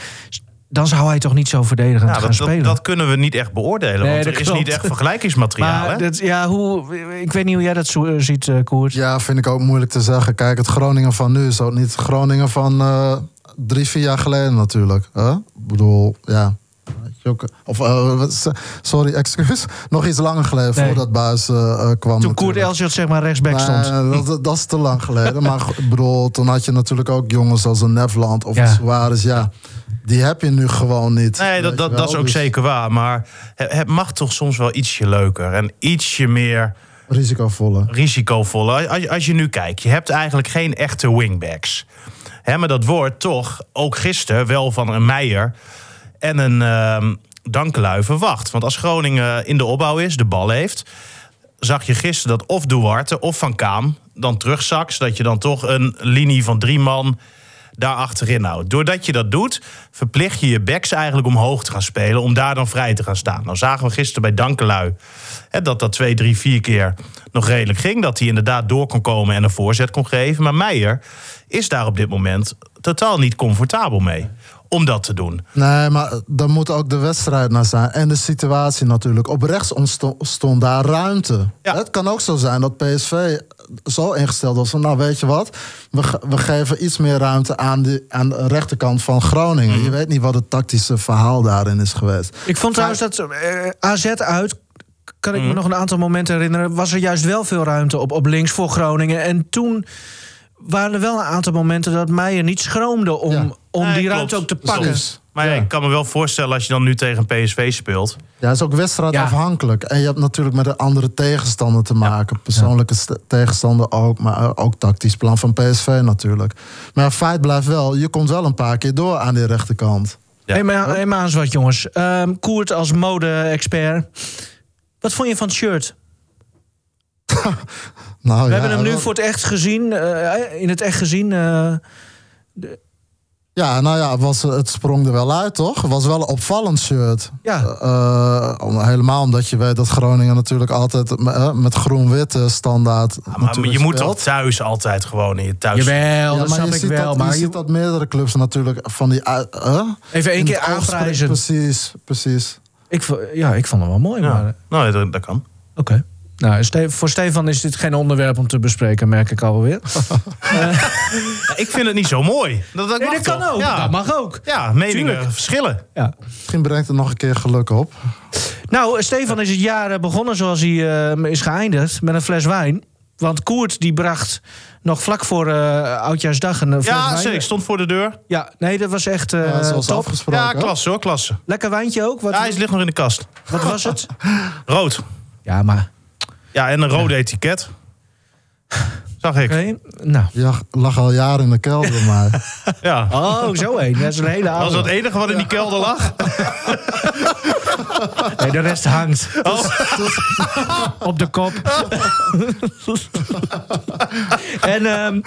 B: Dan zou hij toch niet zo verdedigend gaan
C: dat, dat,
B: spelen?
C: dat kunnen we niet echt beoordelen.
B: Nee,
C: want
B: dat
C: er is
B: klopt.
C: niet echt vergelijkingsmateriaal.
B: maar
C: hè?
B: dat, ja, hoe, ik weet niet hoe jij dat zo, eh, ziet, eh, Koert.
D: Ja, vind ik ook moeilijk te zeggen. Kijk, het Groningen van nu is ook niet het Groningen van eh, drie, vier jaar geleden natuurlijk. hè? Ik bedoel, ja. Of, sorry, excuus. Nog iets langer geleden
B: Nee.
D: voordat Buis kwam.
B: Toen Koert. Elsiot zeg maar rechtsback
D: Nee,
B: stond.
D: dat, dat- dat is te lang geleden. maar ik bedoel, toen had je natuurlijk ook jongens als een Nefland of
B: Ja.
D: Suarez. Ja, die heb je nu gewoon niet.
C: Nee, dat, dat, dat is ook
D: Dus
C: zeker waar. Maar het, het mag toch soms wel ietsje leuker. En ietsje meer
D: Risicovolle.
C: risicovoller. Als, je- als je nu kijkt, je hebt eigenlijk geen echte wingbacks. Hè, maar dat wordt toch, ook gisteren, wel van een Meijer en een ehm Dankelui verwacht. Want als Groningen in de opbouw is, de bal heeft... zag je gisteren dat of Duarte of Van Kaam dan terugzakt... zodat je dan toch een linie van drie man daar achterin houdt. Doordat je dat doet, verplicht je je backs eigenlijk omhoog te gaan spelen... om daar dan vrij te gaan staan. Nou zagen we gisteren bij Dankelui hè, dat dat twee, drie, vier keer nog redelijk ging. Dat hij inderdaad door kon komen en een voorzet kon geven. Maar Meijer is daar op dit moment totaal niet comfortabel mee. Om dat te doen.
D: Nee, maar dan moet ook de wedstrijd naar zijn. En de situatie natuurlijk. Op rechts ontstond daar ruimte.
C: Ja.
D: Het kan ook zo zijn dat PSV zo ingesteld was van... nou, weet je wat, we, ge- we geven iets meer ruimte aan, de aan de rechterkant van Groningen.
C: Mhm.
D: Je weet niet wat het tactische verhaal daarin is geweest.
B: Ik vond trouwens dat eh, AZ uit, kan ik me nog een aantal momenten herinneren, was er juist wel veel ruimte op, op links voor Groningen. En toen waren er wel een aantal momenten dat Meijer niet schroomde om,
D: Ja.
B: Om
C: Nee,
B: die
C: klopt.
B: ruimte ook te pakken.
C: Maar ja,
D: Ja.
C: ik kan me wel voorstellen als je dan nu tegen PSV speelt.
D: Ja, het is ook wedstrijdafhankelijk. En je hebt natuurlijk met een andere tegenstander te maken. Persoonlijke st- tegenstander ook, maar eh, ook tactisch plan van PSV natuurlijk. Maar het feit blijft wel, je komt wel een paar keer door aan die rechterkant.
C: Ja.
B: Hey, maar, hey, maar eens wat jongens. Ehm, Koert als mode-expert. Wat vond je van het shirt?
D: Nou,
B: We
D: ja,
B: hebben hem nu voor het echt gezien, eh, in het echt gezien. eh,
D: Ja, nou ja, het, was, het sprong er wel uit, toch? Het was wel een opvallend shirt.
B: ja,
D: Eh, om- helemaal omdat je weet dat Groningen natuurlijk altijd eh, met groen-wit eh, standaard.
C: Ja, maar je moet toch thuis altijd gewoon in je thuis.
B: jawel,
D: Ja,
B: dat snap
D: je
B: ik
D: ziet
B: wel.
D: dat,
B: maar
D: je
B: je,
D: ziet dat meerdere clubs natuurlijk van die. uit-
B: even één keer
D: het
B: aanprijzen.
D: Precies, precies.
B: Ik, ja, ik vond hem wel mooi. Maar.
C: Nou, dat, dat kan.
B: Oké. Nou, voor Stefan is dit geen onderwerp om te bespreken, merk ik alweer.
C: Ja, ik vind het niet zo mooi. Dat, dat,
B: Nee,
C: mag
B: dat kan ook.
C: Ja,
B: Dat mag ook.
C: ja meningen
B: Tuurlijk.
C: verschillen.
B: Ja.
D: Misschien brengt het nog een keer geluk op.
B: Nou, Stefan is het jaar eh, begonnen zoals hij eh, is geëindigd, met een fles wijn. Want Koert die bracht nog vlak voor eh, Oudjaarsdag een fles
C: Ja,
B: wijn.
C: zeker. Ik stond voor de deur.
B: Ja, nee, dat was echt eh,
D: Ja, zoals
B: top.
D: afgesproken.
C: Ja, klasse hoor, klasse.
B: Lekker wijntje ook. Wat,
C: Ja, hij ligt nog in de kast.
B: wat was het?
C: Rood.
B: Ja, maar...
C: Ja, en een rode etiket. Zag ik.
B: Oké, nou.
D: Ja, lag al jaren in de kelder mij.
C: Ja.
B: Oh, zo heen. Dat is een hele oude.
C: Was dat het enige wat in die kelder lag?
B: Nee, de rest hangt.
C: Oh.
B: Op de kop. en, ehm,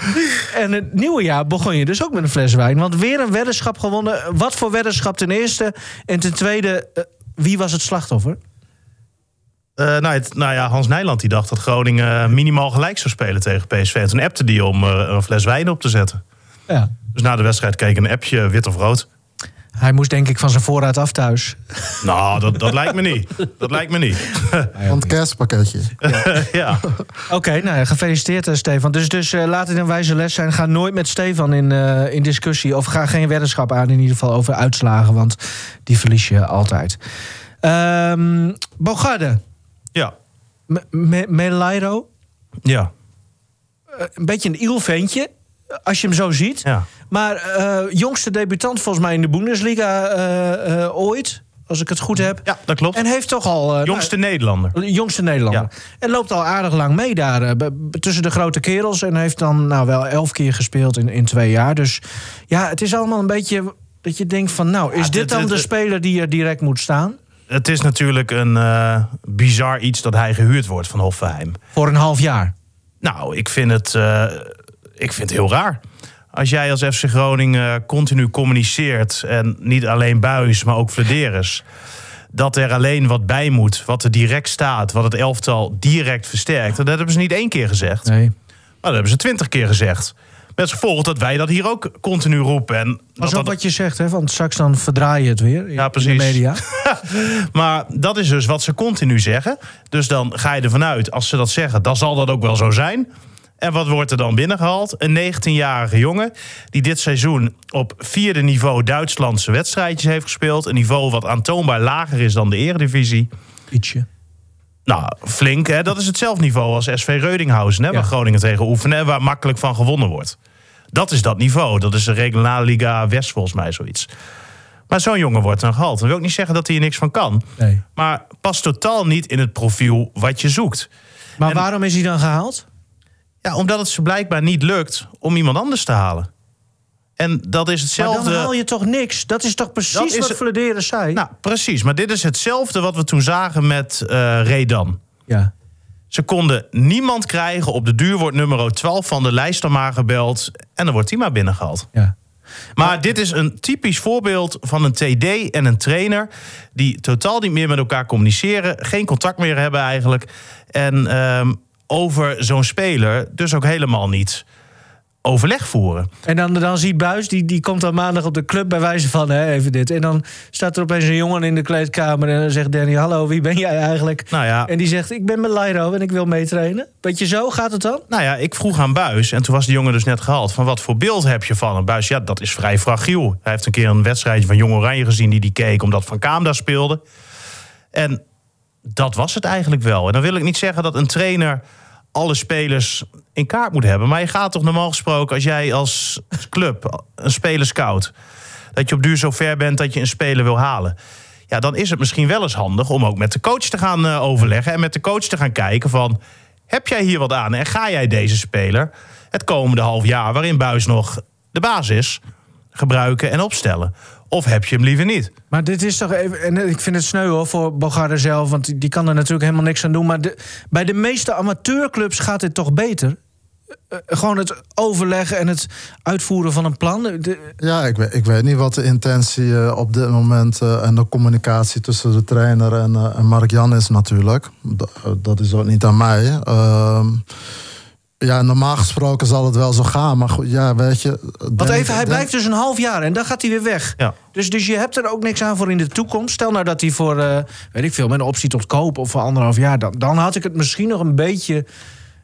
B: en het nieuwe jaar begon je dus ook met een fles wijn. Want weer een weddenschap gewonnen. Wat voor weddenschap ten eerste? En ten tweede, eh, wie was het slachtoffer?
C: Eh, nou, het- nou ja, Hans Nijland die dacht dat Groningen minimaal gelijk zou spelen tegen PSV. En toen appte die om eh, een fles wijn op te zetten.
B: Ja.
C: Dus na de wedstrijd keek een appje wit of rood.
B: Hij moest denk ik van zijn voorraad af thuis.
C: Nou, dat, dat lijkt me niet. Dat lijkt me niet.
D: Van het kerstpakketje.
C: ja.
B: Oké, nou ja, gefeliciteerd eh, Stefan. Dus, dus eh, laat het een wijze les zijn. Ga nooit met Stefan in, eh, in discussie. Of ga geen weddenschap aan in ieder geval over uitslagen. Want die verlies je altijd. Ehm Bogarde.
C: Ja.
B: Me- Me- Melairo.
C: Ja.
B: Eh, een beetje een iel ventje. Als je hem zo ziet.
C: Ja.
B: Maar eh, jongste debutant volgens mij in de Bundesliga eh, ooit. Als ik het goed heb.
C: Ja, dat klopt.
B: En heeft toch al...
C: Jongste Nederlander.
B: nou, jongste Nederlander.
C: Ja.
B: En loopt al aardig lang mee daar. tussen de grote kerels. En heeft dan nou wel elf keer gespeeld in, in twee jaar. Dus ja, het is allemaal een beetje... Dat je denkt van, nou, is
C: Ja,
B: dit
C: dit-
B: dan
C: dit-
B: de speler die er direct moet staan?
C: Het is natuurlijk een eh, bizar iets dat hij gehuurd wordt van Hoffenheim.
B: Voor een half jaar.
C: Nou, ik vind het, eh, ik vind het heel raar. Als jij als FC Groningen continu communiceert... en niet alleen Buis, maar ook Flederis... dat er alleen wat bij moet, wat er direct staat... wat het elftal direct versterkt. Dat hebben ze niet één keer gezegd, maar
B: Nee.
C: dat hebben ze twintig keer gezegd. Met gevolg dat wij dat hier ook continu roepen. En dat dat-
B: wat je zegt, hè, want straks dan verdraai je het weer in,
C: Ja,
B: in
C: precies.
B: de media.
C: Maar dat is dus wat ze continu zeggen. Dus dan ga je ervan uit, als ze dat zeggen, dan zal dat ook wel zo zijn. En wat wordt er dan binnengehaald? Een 19-jarige jongen die dit seizoen op vierde niveau Duitslandse wedstrijdjes heeft gespeeld. Een niveau wat aantoonbaar lager is dan de eredivisie.
B: Ietsje.
C: Nou, flink, hè? dat is hetzelfde niveau als SV Reudinghausen, hè, waar
B: Ja.
C: Groningen tegen oefenen en waar makkelijk van gewonnen wordt. Dat is dat niveau. Dat is de regionale Liga West volgens mij zoiets. Maar zo'n jongen wordt dan gehaald. Dat wil ook niet zeggen dat hij er niks van kan.
B: Nee.
C: Maar past totaal niet in het profiel wat je zoekt.
B: Maar
C: En-
B: waarom is hij dan gehaald?
C: Ja, omdat het ze blijkbaar niet lukt om iemand anders te halen. En dat is
B: Maar
C: hetzelfde.
B: dan haal je toch niks? Dat is toch precies
C: is
B: wat Flederis zei?
C: Nou, precies. Maar dit is hetzelfde wat we toen zagen met eh Redan.
B: ja.
C: Ze konden niemand krijgen. Op de duur wordt nummer 12 van de lijst dan maar gebeld. En dan wordt hij maar binnengehaald.
B: ja.
C: Maar dit is een typisch voorbeeld van een TD en een trainer... die totaal niet meer met elkaar communiceren. Geen contact meer hebben eigenlijk. En ehm, over zo'n speler dus ook helemaal niet overleg voeren.
B: En dan, dan ziet Buis, die, die komt dan maandag op de club bij wijze van hè, even dit. En dan staat er opeens een jongen in de kleedkamer en dan zegt Danny: Hallo, wie ben jij eigenlijk?
C: Nou ja,
B: En die zegt: Ik ben met Lairo en ik wil meetrainen. Weet je, zo gaat het dan?
C: Nou ja, ik vroeg aan Buis, en toen was die jongen dus net gehaald... van wat voor beeld heb je van hem? Buis, ja, dat is vrij fragiel. Hij heeft een keer een wedstrijdje van Jong Oranje gezien... die die keek omdat Van Kaam daar speelde. En dat was het eigenlijk wel. En dan wil ik niet zeggen dat een trainer alle spelers in kaart moet hebben. Maar je gaat toch normaal gesproken, als jij als club een speler scout... dat je op duur zo ver bent dat je een speler wil halen... ja, dan is het misschien wel eens handig om ook met de coach te gaan eh, overleggen... en met de coach te gaan kijken van... heb jij hier wat aan en ga jij deze speler... het komende half jaar, waarin Buis nog de baas is... gebruiken en opstellen? Of heb je hem liever niet?
B: Maar dit is toch even. En ik vind het sneu hoor voor Bogarde zelf, want die- die kan er natuurlijk helemaal niks aan doen. Maar de, bij de meeste amateurclubs gaat dit toch beter? Eh, eh, gewoon het overleggen en het uitvoeren van een plan. De-
D: Ja, ik weet, ik weet niet wat de intentie eh, op dit moment eh, en de communicatie tussen de trainer en, en Mark Jan is natuurlijk. D- dat is ook niet aan mij. Ehm, ja, normaal gesproken zal het wel zo gaan, maar goed, ja, weet je.
B: Want
D: denk-
B: even, hij
D: denk-
B: blijft dus een half jaar en dan gaat hij weer weg.
C: Ja.
B: Dus, dus je hebt er ook niks aan voor in de toekomst. Stel nou dat hij voor, eh, weet ik veel, met een optie tot koop of voor anderhalf jaar. Dan, dan had ik het misschien nog een beetje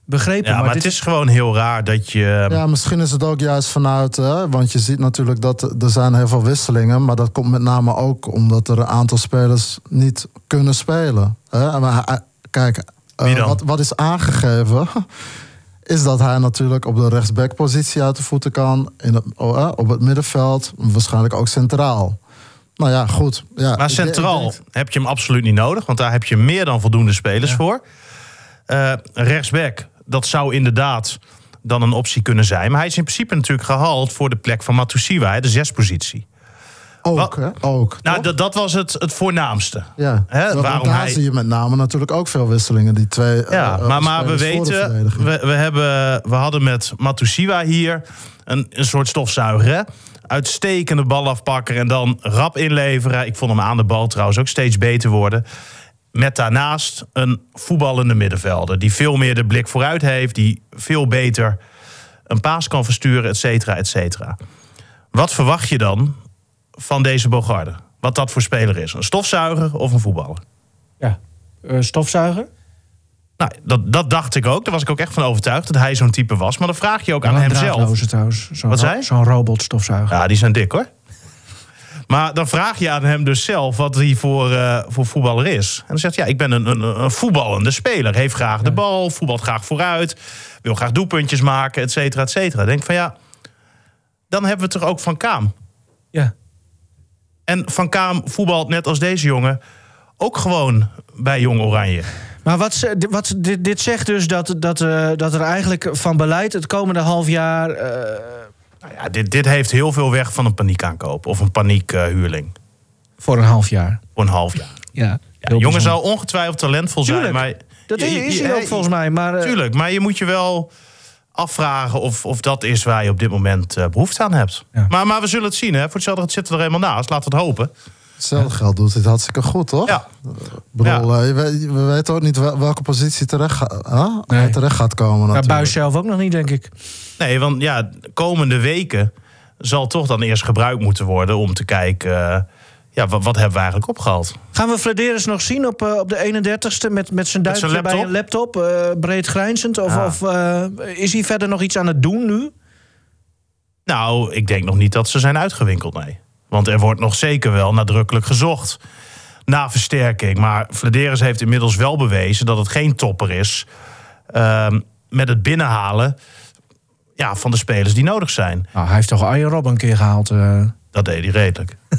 B: begrepen.
C: Ja, maar,
B: maar
C: het is gewoon heel raar dat je...
D: Ja, misschien is het ook juist vanuit, hè, want je ziet natuurlijk dat er zijn heel veel wisselingen, maar dat komt met name ook omdat er een aantal spelers niet kunnen spelen. Hè? Maar hij- kijk, eh,
C: Wie dan?
D: wat, wat is aangegeven, is dat hij natuurlijk op de rechtsbackpositie uit de voeten kan, in het, oh, hè, op het middenveld, waarschijnlijk ook centraal. Nou ja, goed. Ja,
C: Maar
D: ik-
C: centraal
D: ik denk-
C: heb je hem absoluut niet nodig, want daar heb je meer dan voldoende spelers voor. Eh, rechtsback, dat zou inderdaad dan een optie kunnen zijn. Maar hij is in principe natuurlijk gehaald voor de plek van Matusiwa, de zespositie.
D: Ook, hè, ook.
C: Nou, dat, dat was het, het voornaamste.
D: ja.
C: hè, waarom
D: daar
C: hij-
D: zie je met name natuurlijk ook veel wisselingen. Die twee
C: Ja,
D: eh,
C: maar, maar we weten, we, we, hebben, we hadden met Matusiwa hier een, een soort stofzuiger. Hè? Uitstekende balafpakker en dan rap inleveren. Ik vond hem aan de bal trouwens ook steeds beter worden. Met daarnaast een voetballende middenvelder. Die veel meer de blik vooruit heeft. Die veel beter een paas kan versturen, et cetera, et cetera. Wat verwacht je dan van deze Bogarde? Wat dat voor speler is? Een stofzuiger of een voetballer?
B: Ja. Eh, stofzuiger?
C: Nou, dat, dat dacht ik ook. Daar was ik ook echt van overtuigd dat hij zo'n type was. Maar dan vraag je ook aan
B: Wel een
C: hem zelf.
B: draadloze trouwens. Zo'n
C: Wat zei?
B: Zo'n robotstofzuiger.
C: Ja, die zijn dik hoor. Maar dan vraag je aan hem dus zelf wat hij voor, eh, voor voetballer is. En dan zegt hij, ja, ik ben een, een, een voetballende speler. Heeft graag de bal, voetbalt graag vooruit. Wil graag doelpuntjes maken, et cetera, et cetera. Denk van ja, dan hebben we het er ook van Kaam. En Van Kaam voetbalt net als deze jongen ook gewoon bij Jong Oranje.
B: Maar wat, wat, dit, dit zegt dus dat, dat, eh, dat er eigenlijk van beleid het komende half jaar... eh,
C: Nou ja, dit, dit heeft heel veel weg van een paniekaankoop of een paniekhuurling.
B: voor een half jaar.
C: voor een half jaar.
B: Ja,
C: Ja, jongen zou ongetwijfeld talentvol zijn,
B: Tuurlijk.
C: maar...
B: Dat
C: je-
B: is,
C: je-
B: is
C: je-
B: hij ook volgens mij. Maar, eh,
C: Tuurlijk, maar je moet je wel afvragen of, of dat is waar je op dit moment eh, behoefte aan hebt.
B: Ja.
C: Maar, maar we zullen het zien, hè. Voor hetzelfde het zit er helemaal naast. Laten we het hopen.
D: Hetzelfde geld doet het hartstikke goed, toch?
C: Ja.
D: Bedoel, eh, we weten ook niet wel- welke positie terecht, ga- huh?
B: Nee.
D: hij terecht gaat komen.
B: maar
D: Natuurlijk.
B: Buis zelf ook nog niet, denk ik.
C: Nee, want ja, de komende weken zal toch dan eerst gebruikt moeten worden... om te kijken, eh, ja, wat, wat hebben we eigenlijk opgehaald?
B: Gaan we Flederis nog zien op, eh, op de 31ste met, met zijn duimpje
C: zijn
B: bij een laptop? eh, breed grijnzend? Of,
C: Ja.
B: of eh, is hij verder nog iets aan het doen nu?
C: Nou, ik denk nog niet dat ze zijn uitgewinkeld, nee. Want er wordt nog zeker wel nadrukkelijk gezocht naar versterking. Maar Flederis heeft inmiddels wel bewezen dat het geen topper is... ehm, met het binnenhalen ja, van de spelers die nodig zijn.
B: Nou, hij heeft toch Arjen Rob een keer gehaald. eh.
C: Dat deed hij redelijk.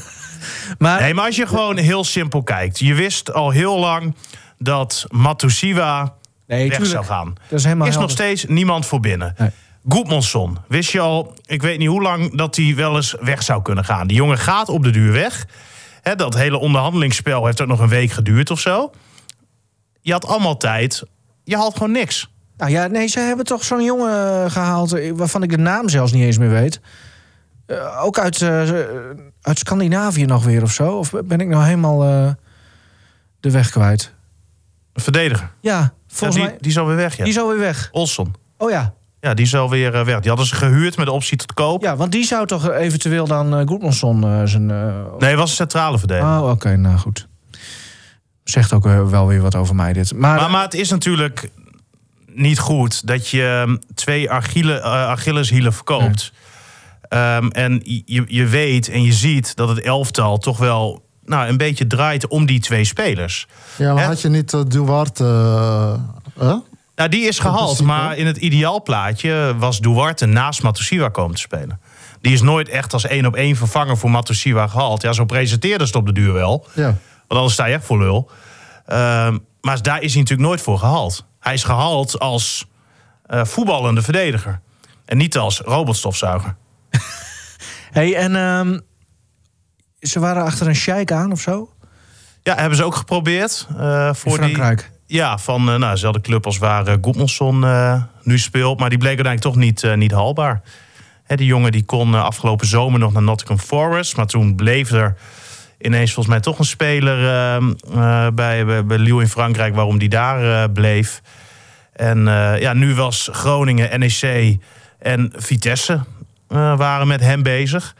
B: Maar
C: Nee, maar als je gewoon heel simpel kijkt. Je wist al heel lang dat Matusiwa
B: nee,
C: weg
B: tuurlijk.
C: zou gaan.
B: Dat is helemaal
C: is nog steeds niemand voor binnen.
B: Nee.
C: Goedmanson, wist je al, ik weet niet hoe lang dat hij wel eens weg zou kunnen gaan. Die jongen gaat op de duur weg. Dat hele onderhandelingsspel heeft ook nog een week geduurd of zo. Je had allemaal tijd. Je had gewoon niks.
B: Nou ja, nee, ze hebben toch zo'n jongen gehaald... eh, waarvan ik de naam zelfs niet eens meer weet. Eh, ook uit, eh, uit Scandinavië nog weer of zo? Of ben ik nou helemaal eh, de weg kwijt?
C: Een verdediger.
B: Ja,
C: Ja,
B: volgens
C: die,
B: mij...
C: die is alweer weg, ja.
B: Die is alweer weg.
C: Olson.
B: Oh ja.
C: Ja, die is alweer uh, weg. Die hadden ze gehuurd met de optie tot koop.
B: Ja, want die zou toch eventueel dan uh, Goedmanson zijn...
C: Nee, was een centrale verdediger.
B: Oh, oké, nou goed. Zegt ook wel weer wat over mij dit. Maar,
C: maar, maar het is natuurlijk niet goed dat je ehm, twee Achille, Achilleshielen verkoopt. Um, en je, je weet en je ziet dat het elftal toch wel nou, een beetje draait om die twee spelers.
D: Ja, maar had je niet uh, Duarte... Uh,
C: nou, die is gehaald, maar in het ideaalplaatje was Duarte naast Matusiwa komen te spelen. Die is nooit echt als één op één vervanger voor Matusiwa gehaald. Ja, zo presenteerde ze het op de duur wel. Ja. Want anders sta je echt voor lul. Uh, maar daar is hij natuurlijk nooit voor gehaald. Hij is gehaald als uh, voetballende verdediger. En niet als robotstofzuiger.
B: hey, en um, ze waren achter een sheik aan of zo?
C: Ja, hebben ze ook geprobeerd.
B: Uh, voor Frankrijk?
C: Die, ja, van uh, nou, dezelfde club als waar uh, Goedmanson nu speelt. Maar die bleek uiteindelijk toch niet, niet haalbaar. Hè, die jongen die kon afgelopen zomer nog naar Nottingham Forest. Maar toen bleef er ineens volgens mij toch een speler ehm, bij, bij, bij Lille in Frankrijk... waarom die daar bleef. En ja, nu was Groningen, NEC en Vitesse waren met hem bezig...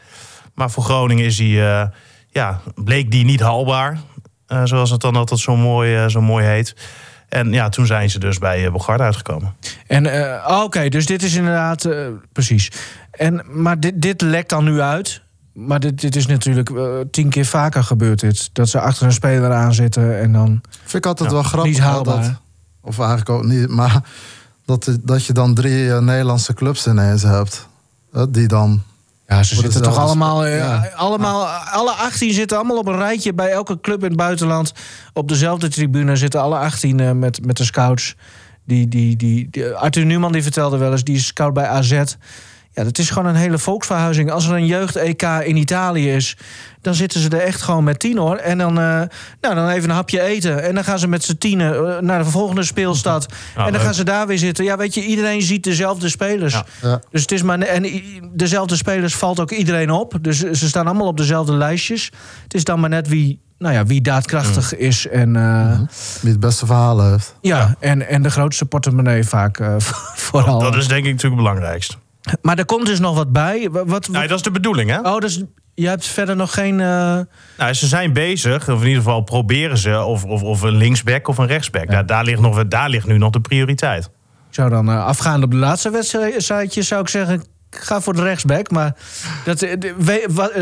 C: Maar voor Groningen is hij, uh, ja, bleek die niet haalbaar. Uh, zoals het dan altijd zo mooi, uh, zo mooi heet. En ja, toen zijn ze dus bij uh, Bogarde uitgekomen.
B: En oh, oké, dus dit is inderdaad precies. En, maar dit, dit lekt dan nu uit. Maar dit, dit is natuurlijk tien keer vaker gebeurd. Dit, dat ze achter een speler aan zitten en dan.
D: Vind ik altijd wel grappig. Niet haalbaar. Dat, of eigenlijk ook niet. Maar dat, dat je dan drie Nederlandse clubs ineens hebt. Die dan
B: ja, ze zitten toch allemaal, eh, allemaal, alle 18 zitten allemaal op een rijtje bij elke club in het buitenland. Op dezelfde tribune zitten alle 18 uh, met, met de scouts. Die, die, die, die, Arthur Newman die vertelde wel eens, die is scout bij AZ. Ja, dat is gewoon een hele volksverhuizing. Als er een jeugd-EK in Italië is, dan zitten ze er echt gewoon met tien hoor. En dan, uh, nou, dan even een hapje eten. En dan gaan ze met z'n tienen uh, naar de volgende speelstad. en dan gaan ze daar weer zitten. Ja, weet je, iedereen ziet dezelfde spelers. Ja. Dus het is maar. En dezelfde spelers valt ook iedereen op. Dus ze staan allemaal op dezelfde lijstjes. Het is dan maar net wie nou ja, wie daadkrachtig is en... Uh,
D: Wie het beste verhaal heeft.
B: Ja, En, en de grootste portemonnee vaak uh, vooral.
C: Dat is denk ik natuurlijk het belangrijkste.
B: Maar er komt dus nog wat bij. Wat, wat...
C: Nee, dat is de bedoeling, hè?
B: Oh, dus je hebt verder nog geen. Uh...
C: Nou, ze zijn bezig, of in ieder geval proberen ze, of, of, of een linksback of een rechtsback. Ja. daar, ligt nog, daar ligt nu nog de prioriteit.
B: Ik zou dan uh, afgaand op de laatste wedstrijdje, zou ik zeggen. Ga voor de rechtsback, maar dat, eh,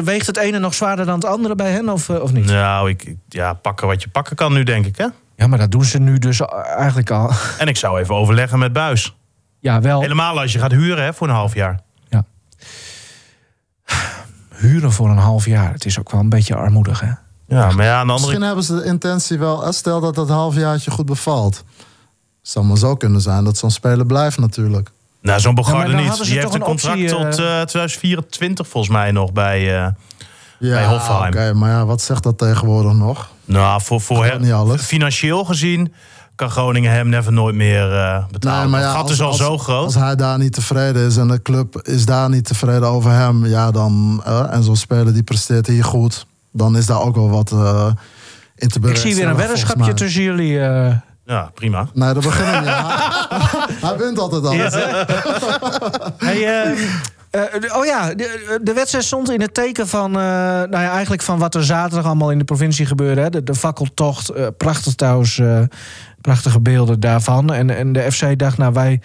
B: weegt het ene nog zwaarder dan het andere bij hen of, of niet?
C: Nou, ik, ja, pakken wat je pakken kan nu, denk ik. Hè?
B: Ja, maar dat doen ze nu dus eigenlijk al.
C: En ik zou even overleggen met Buis.
B: Ja, wel.
C: Helemaal als je gaat huren hè, voor een half jaar.
B: Ja. Huren voor een half jaar, het is ook wel een beetje armoedig, hè?
C: Ja, maar ja, aan de andere...
D: Misschien hebben ze de intentie wel... Stel dat dat halfjaartje goed bevalt. Zou maar zo kunnen zijn dat zo'n speler blijft natuurlijk.
C: Nou, zo'n Bogarde niet. Die heeft een contract optie, tot uh, 2024 volgens mij nog bij, uh, ja, bij Hofheim.
D: Oké, maar ja, wat zegt dat tegenwoordig nog?
C: Nou, voor, voor hem, financieel gezien kan Groningen hem never nooit meer uh, betalen. Nee, maar ja, het gat is al zo groot.
D: Als hij daar niet tevreden is en de club is daar niet tevreden over hem, ja, dan uh, en zo'n speler die presteert hier goed, dan is daar ook wel wat uh, in te
B: bereiken. Ik zie weer een weddenschapje tussen jullie.
C: Ja, prima.
D: Nee, dat beginnen niet. hij wint altijd alles.
B: hey, uh, oh ja, de, de, wedstrijd stond in het teken van, uh, nou ja, eigenlijk van wat er zaterdag allemaal in de provincie gebeurde. Hè. De, de fakkeltocht, uh, prachtig trouwens, prachtige beelden daarvan. En, en de FC dacht, nou wij,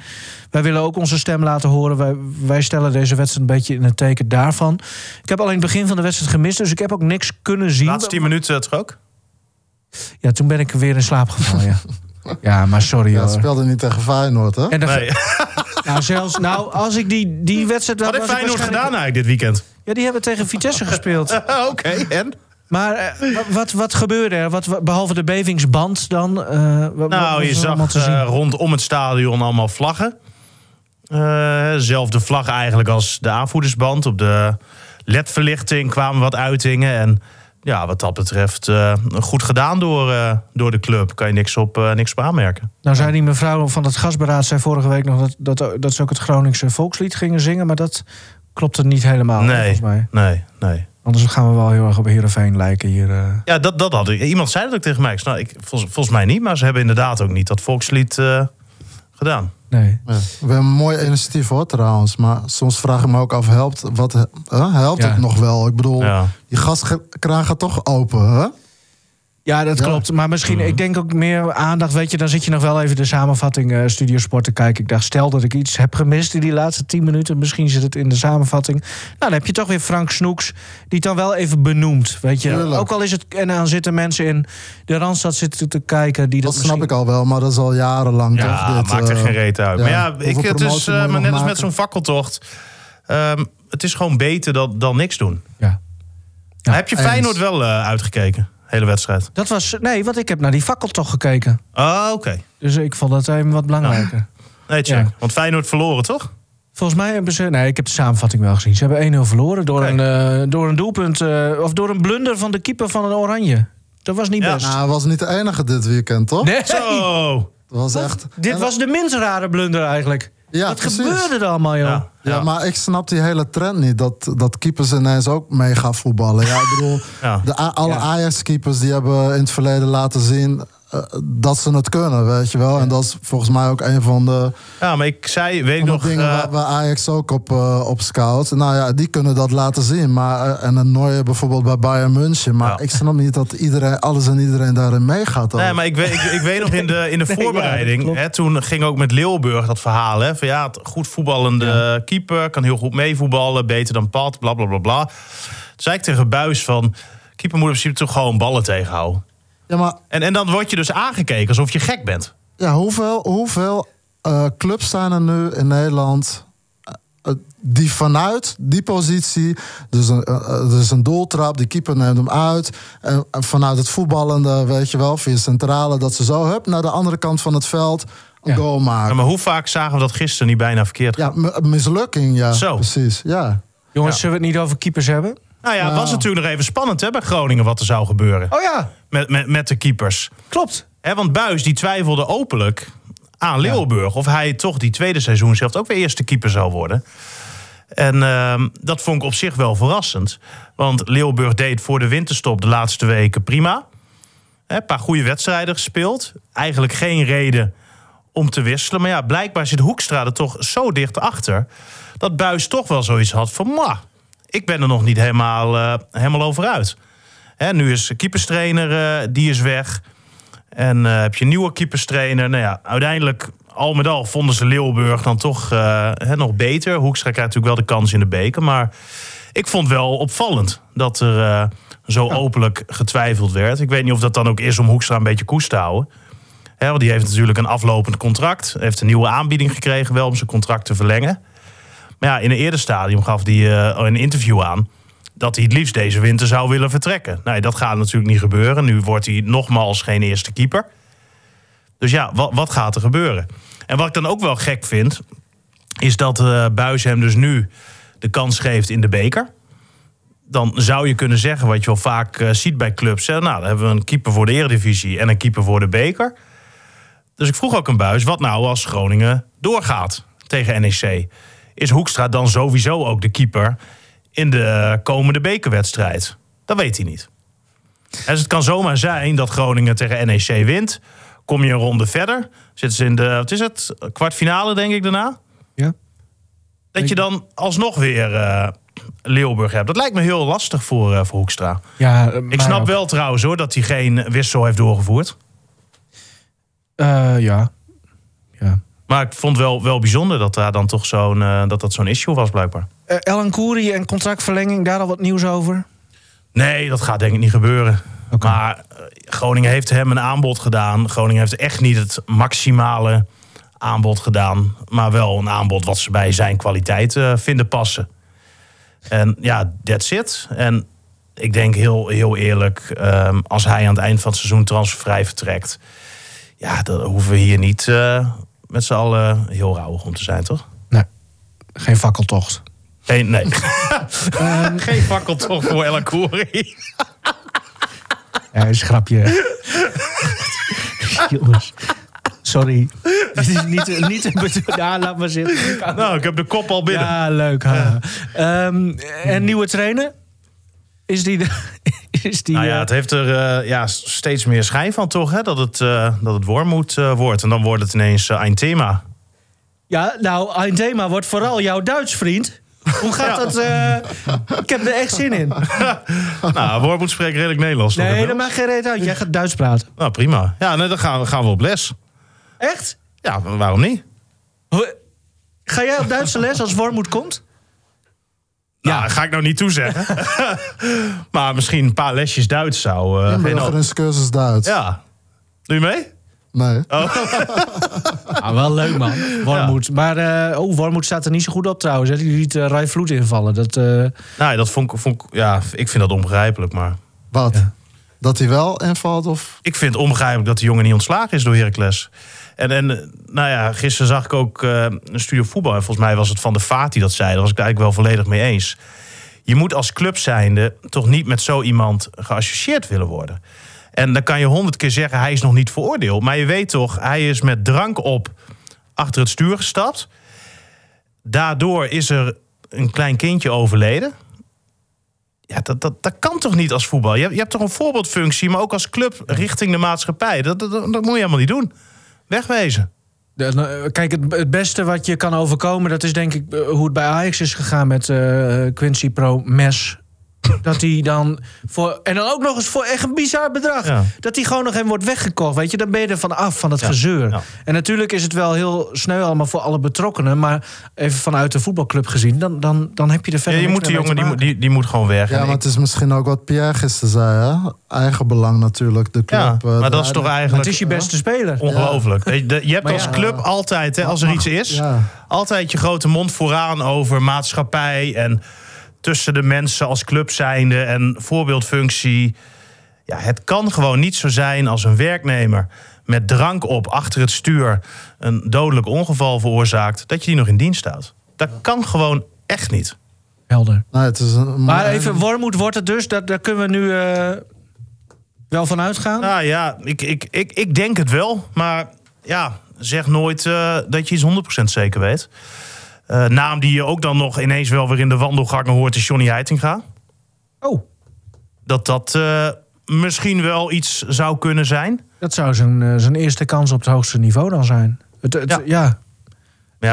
B: wij willen ook onze stem laten horen. Wij, wij stellen deze wedstrijd een beetje in het teken daarvan. Ik heb alleen het begin van de wedstrijd gemist, dus ik heb ook niks kunnen zien.
C: Laatste tien minuten het ook?
B: Ja, toen ben ik weer in slaap gevallen, ja. Ja, maar sorry ja,
D: hoor. speelde niet tegen Feyenoord, hè?
C: nee.
B: Nou, zelfs, nou, als ik die, die wedstrijd...
C: Wat heeft Feyenoord gedaan eigenlijk dit weekend?
B: Ja, die hebben tegen Vitesse gespeeld.
C: Oké, en?
B: Maar uh, wat, wat gebeurde er? Wat, behalve de bevingsband dan? Uh,
C: wat, nou, je zag uh, rondom het stadion allemaal vlaggen. zelfde vlag eigenlijk als de aanvoerdersband. Op de ledverlichting kwamen wat uitingen. En ja, wat dat betreft uh, goed gedaan door, uh, door de club. Kan je niks op, uh, niks op aanmerken.
B: Nou zei die mevrouw van het gasberaad zei vorige week nog dat, dat, dat ze ook het Groningse volkslied gingen zingen. Maar dat klopt er niet helemaal.
C: Nee,
B: volgens mij.
C: nee, nee.
B: Anders gaan we wel heel erg op Heerenveen lijken hier.
C: Ja, dat, dat had ik. Iemand zei dat ook tegen mij. Nou, ik, volgens, volgens mij niet, maar ze hebben inderdaad ook niet dat volkslied gedaan.
B: Nee.
D: Ja. We hebben een mooi initiatief hoor trouwens. Maar soms vraag ik me ook af, helpt, wat, helpt
B: Ja.
D: het nog wel? Ik bedoel,
C: Ja.
D: die gaskraan gaat toch open, hè?
B: Ja, dat
D: Ja.
B: klopt. Maar misschien, ik denk ook meer aandacht. Weet je, dan zit je nog wel even de samenvatting eh Studiosport te kijken. Ik dacht, stel dat ik iets heb gemist in die laatste tien minuten. Misschien zit het in de samenvatting. Nou, dan heb je toch weer Frank Snoeks, die het dan wel even benoemt. Weet je,
D: Tuurlijk.
B: ook al is het. En dan zitten mensen in de randstad zitten te kijken. Die dat,
D: Dat snap ik al wel, maar dat is al jarenlang
C: Ja,
D: toch? Dit,
C: maakt er
D: eh,
C: geen reet uit.
D: ja.
C: Maar ja, ik, het is eh, maar net als met zo'n fakkeltocht. Ehm, het is gewoon beter dan, dan niks doen.
B: Ja. Ja,
C: heb je
D: eens.
C: Feyenoord wel eh, uitgekeken? Hele wedstrijd.
B: Dat was. Nee, want ik heb naar die fakkel toch gekeken.
C: Oh, oké.
B: Dus ik vond dat even wat belangrijker.
C: Nee, check.
B: Ja.
C: Want Feyenoord verloren, toch?
B: Volgens mij hebben ze. Nee, ik heb de samenvatting wel gezien. Ze hebben 1-0 verloren door, een, eh, door een doelpunt. eh, of door een blunder van de keeper van een Oranje. Dat was niet
C: Ja.
B: best.
D: Nou, hij was niet de enige dit weekend, toch?
B: nee,
C: Zo!
D: Dat was echt...
B: dit
D: en-
B: was de minst rare blunder eigenlijk.
D: Ja,
B: Wat
D: precies.
B: gebeurde er allemaal, joh?
C: Ja.
D: Ja, maar ik snap die hele trend niet. Dat, dat keepers ineens ook mee gaan voetballen. Ja, ik bedoel,
C: Ja.
D: de, alle
B: Ja.
D: Ajax-keepers die hebben in het verleden laten zien dat ze het kunnen, weet je wel. En dat is volgens mij ook een van de,
C: Ja, maar ik zei, weet ik nog...
D: dingen
C: eh,
D: waar, waar Ajax ook op, eh, op scout. Nou ja, die kunnen dat laten zien. Maar, eh, en een Neuer bijvoorbeeld bij Bayern München. Maar
C: Ja.
D: ik snap niet dat iedereen, alles en iedereen daarin meegaat.
C: Nee, maar ik weet, ik, ik weet nog in de, in de
B: Nee,
C: voorbereiding. hè, toen ging ook met Leeuwburg dat verhaal. Hè, van ja, goed voetballende keeper. Kan heel goed meevoetballen. Beter dan Pat. Bla bla bla bla. Toen zei ik tegen Buis van. Keeper moet in principe toch gewoon ballen tegenhouden.
D: Ja, maar
C: En, en dan word je dus aangekeken alsof je gek bent.
D: Ja, hoeveel, hoeveel eh, clubs zijn er nu in Nederland eh, die vanuit die positie, dus een, eh, eh, dus een doeltrap, die keeper neemt hem uit, en, en vanuit het voetballende, weet je wel, via centrale, dat ze zo hup naar de andere kant van het veld een
B: Ja.
D: goal
C: Ja,
D: maken.
C: maar hoe vaak zagen we dat gisteren niet bijna verkeerd?
D: Ja, m- mislukking, ja,
C: Zo.
D: precies, ja.
B: Jongens,
C: Ja.
B: zullen we het niet over keepers hebben?
C: Nou ja, het was natuurlijk nog even spannend hè, bij Groningen wat er zou gebeuren.
B: Oh ja,
C: Met, met, met de keepers.
B: klopt.
C: Hè, want Buis die twijfelde openlijk aan Leeuwburg of hij toch die tweede seizoen zelf ook weer eerste keeper zou worden. En ehm, dat vond ik op zich wel verrassend. Want Leeuwburg deed voor de winterstop de laatste weken prima. Een paar goede wedstrijden gespeeld. Eigenlijk geen reden om te wisselen. Maar ja, blijkbaar zit Hoekstra er toch zo dicht achter... dat Buis toch wel zoiets had van... "Mwah, ik ben er nog niet helemaal, eh, helemaal over uit. Hè, nu is de keeperstrainer, eh, die is weg... En eh, heb je een nieuwe keeperstrainer. Nou ja, uiteindelijk, al met al, vonden ze Leeuwburg dan toch hè, nog beter. Hoekstra krijgt natuurlijk wel de kans in de beker. Maar ik vond wel opvallend dat er zo openlijk getwijfeld werd. Ik weet niet of dat dan ook is om Hoekstra een beetje koest te houden. Hè, want die heeft natuurlijk een aflopend contract. Heeft een nieuwe aanbieding gekregen wel om zijn contract te verlengen. Ja, in een eerder stadium gaf hij eh, een interview aan dat hij het liefst deze winter zou willen vertrekken. Nee, dat gaat natuurlijk niet gebeuren. Nu wordt hij nogmaals geen eerste keeper. Dus ja, wat, wat gaat er gebeuren? En wat ik dan ook wel gek vind, is dat eh Buis hem dus nu de kans geeft in de beker. Dan zou je kunnen zeggen, wat je wel vaak eh, ziet bij clubs. Nou, dan hebben we een keeper voor de eredivisie en een keeper voor de beker. Dus ik vroeg ook een Buis, wat nou als Groningen doorgaat tegen NEC? Is Hoekstra dan sowieso ook de keeper in de komende bekerwedstrijd? Dat weet hij niet. Dus het kan zomaar zijn dat Groningen tegen NEC wint. Kom je een ronde verder. Zitten ze in de, wat is het, kwartfinale denk ik daarna.
B: Ja.
C: Dat je dan alsnog weer eh Leeuwburg hebt. Dat lijkt me heel lastig voor, eh, voor Hoekstra.
B: Ja,
C: Ik snap wel trouwens hoor dat hij geen wissel heeft doorgevoerd.
B: Eh, ja.
C: Maar ik vond wel, wel bijzonder dat daar dan toch zo'n eh, dat dat zo'n issue was blijkbaar.
B: Eh, Ellen Koeri en contractverlenging, daar al wat nieuws over?
C: Nee, dat gaat denk ik niet gebeuren. Maar eh, Groningen heeft hem een aanbod gedaan. Groningen heeft echt niet het maximale aanbod gedaan. Maar wel een aanbod wat ze bij zijn kwaliteit vinden passen. En ja, that's it. En ik denk heel, heel eerlijk, ehm, als hij aan het eind van het seizoen transfervrij vertrekt. Ja, dan hoeven we hier niet met z'n allen heel rauwig om te zijn, toch?
B: Nee, geen fakkeltocht.
C: Geen, nee. Geen fakkeltocht voor Ella Koeri.
B: Ja, is een grapje. Jongens. Sorry. Dit is niet, niet een bedoeling. Ja, laat maar zitten.
C: Nou, ik heb de kop al binnen.
B: Ja, leuk. Ehm, en nieuwe trainer? Is die... De, is die
C: Nou ja,
B: eh,
C: het heeft er eh, ja, steeds meer schijn van toch, hè? Dat het, eh dat het Wormoed eh, wordt. En dan wordt het ineens uh, een thema.
B: Ja, nou, een thema wordt vooral jouw Duits, vriend. Hoe gaat dat? ik heb er echt zin in.
C: nou, Wormoed spreekt redelijk Nederlands. toch,
B: Nee, dat maakt geen reet uit. Jij gaat Duits praten.
C: Nou, prima. Ja, nee, dan gaan we, gaan we op les.
B: Echt?
C: Ja, waarom niet?
B: Ga jij op Duitse les als Wormoed komt?
C: Ja, ga ik nou niet toezeggen. maar misschien een paar lesjes Duits zou... eh geen al-
D: Inburgeringscursus Duits.
C: ja. Doe je mee?
D: Nee.
B: Ah, wel leuk, man. Wormoed. Maar eh oh, Wormoed staat er niet zo goed op trouwens. Hè. Die liet uh, Rai Vloed invallen. Dat, eh,
C: Nou, dat vond ik, vond ik... Ja, ik vind dat onbegrijpelijk, maar...
D: Wat? Dat hij wel invalt? Of?
C: Ik vind het onbegrijpelijk dat die jongen niet ontslagen is door Heracles. En, en eh, nou ja, gisteren zag ik ook eh, een studio voetbal. En volgens mij was het Van de Vaart die dat zei. Daar was ik eigenlijk wel volledig mee eens. Je moet als club zijnde toch niet met zo iemand geassocieerd willen worden. En dan kan je honderd keer zeggen, hij is nog niet veroordeeld. Maar je weet toch, hij is met drank op achter het stuur gestapt. Daardoor is er een klein kindje overleden. Ja, dat, dat, dat kan toch niet als voetbal? Je hebt, je hebt toch een voorbeeldfunctie, maar ook als club richting de maatschappij. Dat, dat, dat moet je helemaal niet doen. Wegwezen.
B: nou, kijk, het, het beste wat je kan overkomen... dat is denk ik eh, hoe het bij Ajax is gegaan met eh, Quincy Pro Mes. Dat hij dan voor. En dan ook nog eens voor echt een bizar bedrag.
C: Ja.
B: Dat hij gewoon nog even wordt weggekocht. Weet je, dan ben je er van af van het gezeur.
C: ja.
B: En natuurlijk is het wel heel sneu allemaal voor alle betrokkenen. Maar even vanuit de voetbalclub gezien, dan, dan, dan heb je er
C: Ja,
B: verder
C: je
B: niks
C: moet die jongen, die, moet- die, die moet gewoon weg.
D: Ja, maar
C: ik-
D: het is misschien ook wat Pierre gisteren zei, hè? Eigen belang natuurlijk, de club.
C: ja,
D: eh,
C: maar dat is toch eigenlijk
B: Het is je beste speler.
C: ongelooflijk. Weet je, Je hebt
B: Maar
C: als
B: ja.
C: club altijd, hè, als er iets is,
D: Ja.
C: altijd je grote mond vooraan over maatschappij en tussen de mensen als club zijnde en voorbeeldfunctie. Ja, het kan gewoon niet zo zijn als een werknemer met drank op achter het stuur een dodelijk ongeval veroorzaakt, dat je die nog in dienst houdt. Dat kan gewoon echt niet.
B: Helder.
D: Nee, het is een,
B: Maar even, Wormoed wordt het dus. Dat, daar kunnen we nu eh, wel van uitgaan.
C: Nou ja, ik, ik, ik, ik denk het wel. Maar ja, zeg nooit eh, dat je iets 100% zeker weet. Eh, naam die je ook dan nog ineens wel weer in de wandelgangen hoort is Johnny Heitinga.
B: Oh,
C: Dat dat eh, misschien wel iets zou kunnen zijn.
B: dat zou zijn, eh, zijn eerste kans op het hoogste niveau dan zijn. Het, het,
C: Ja.
B: ja.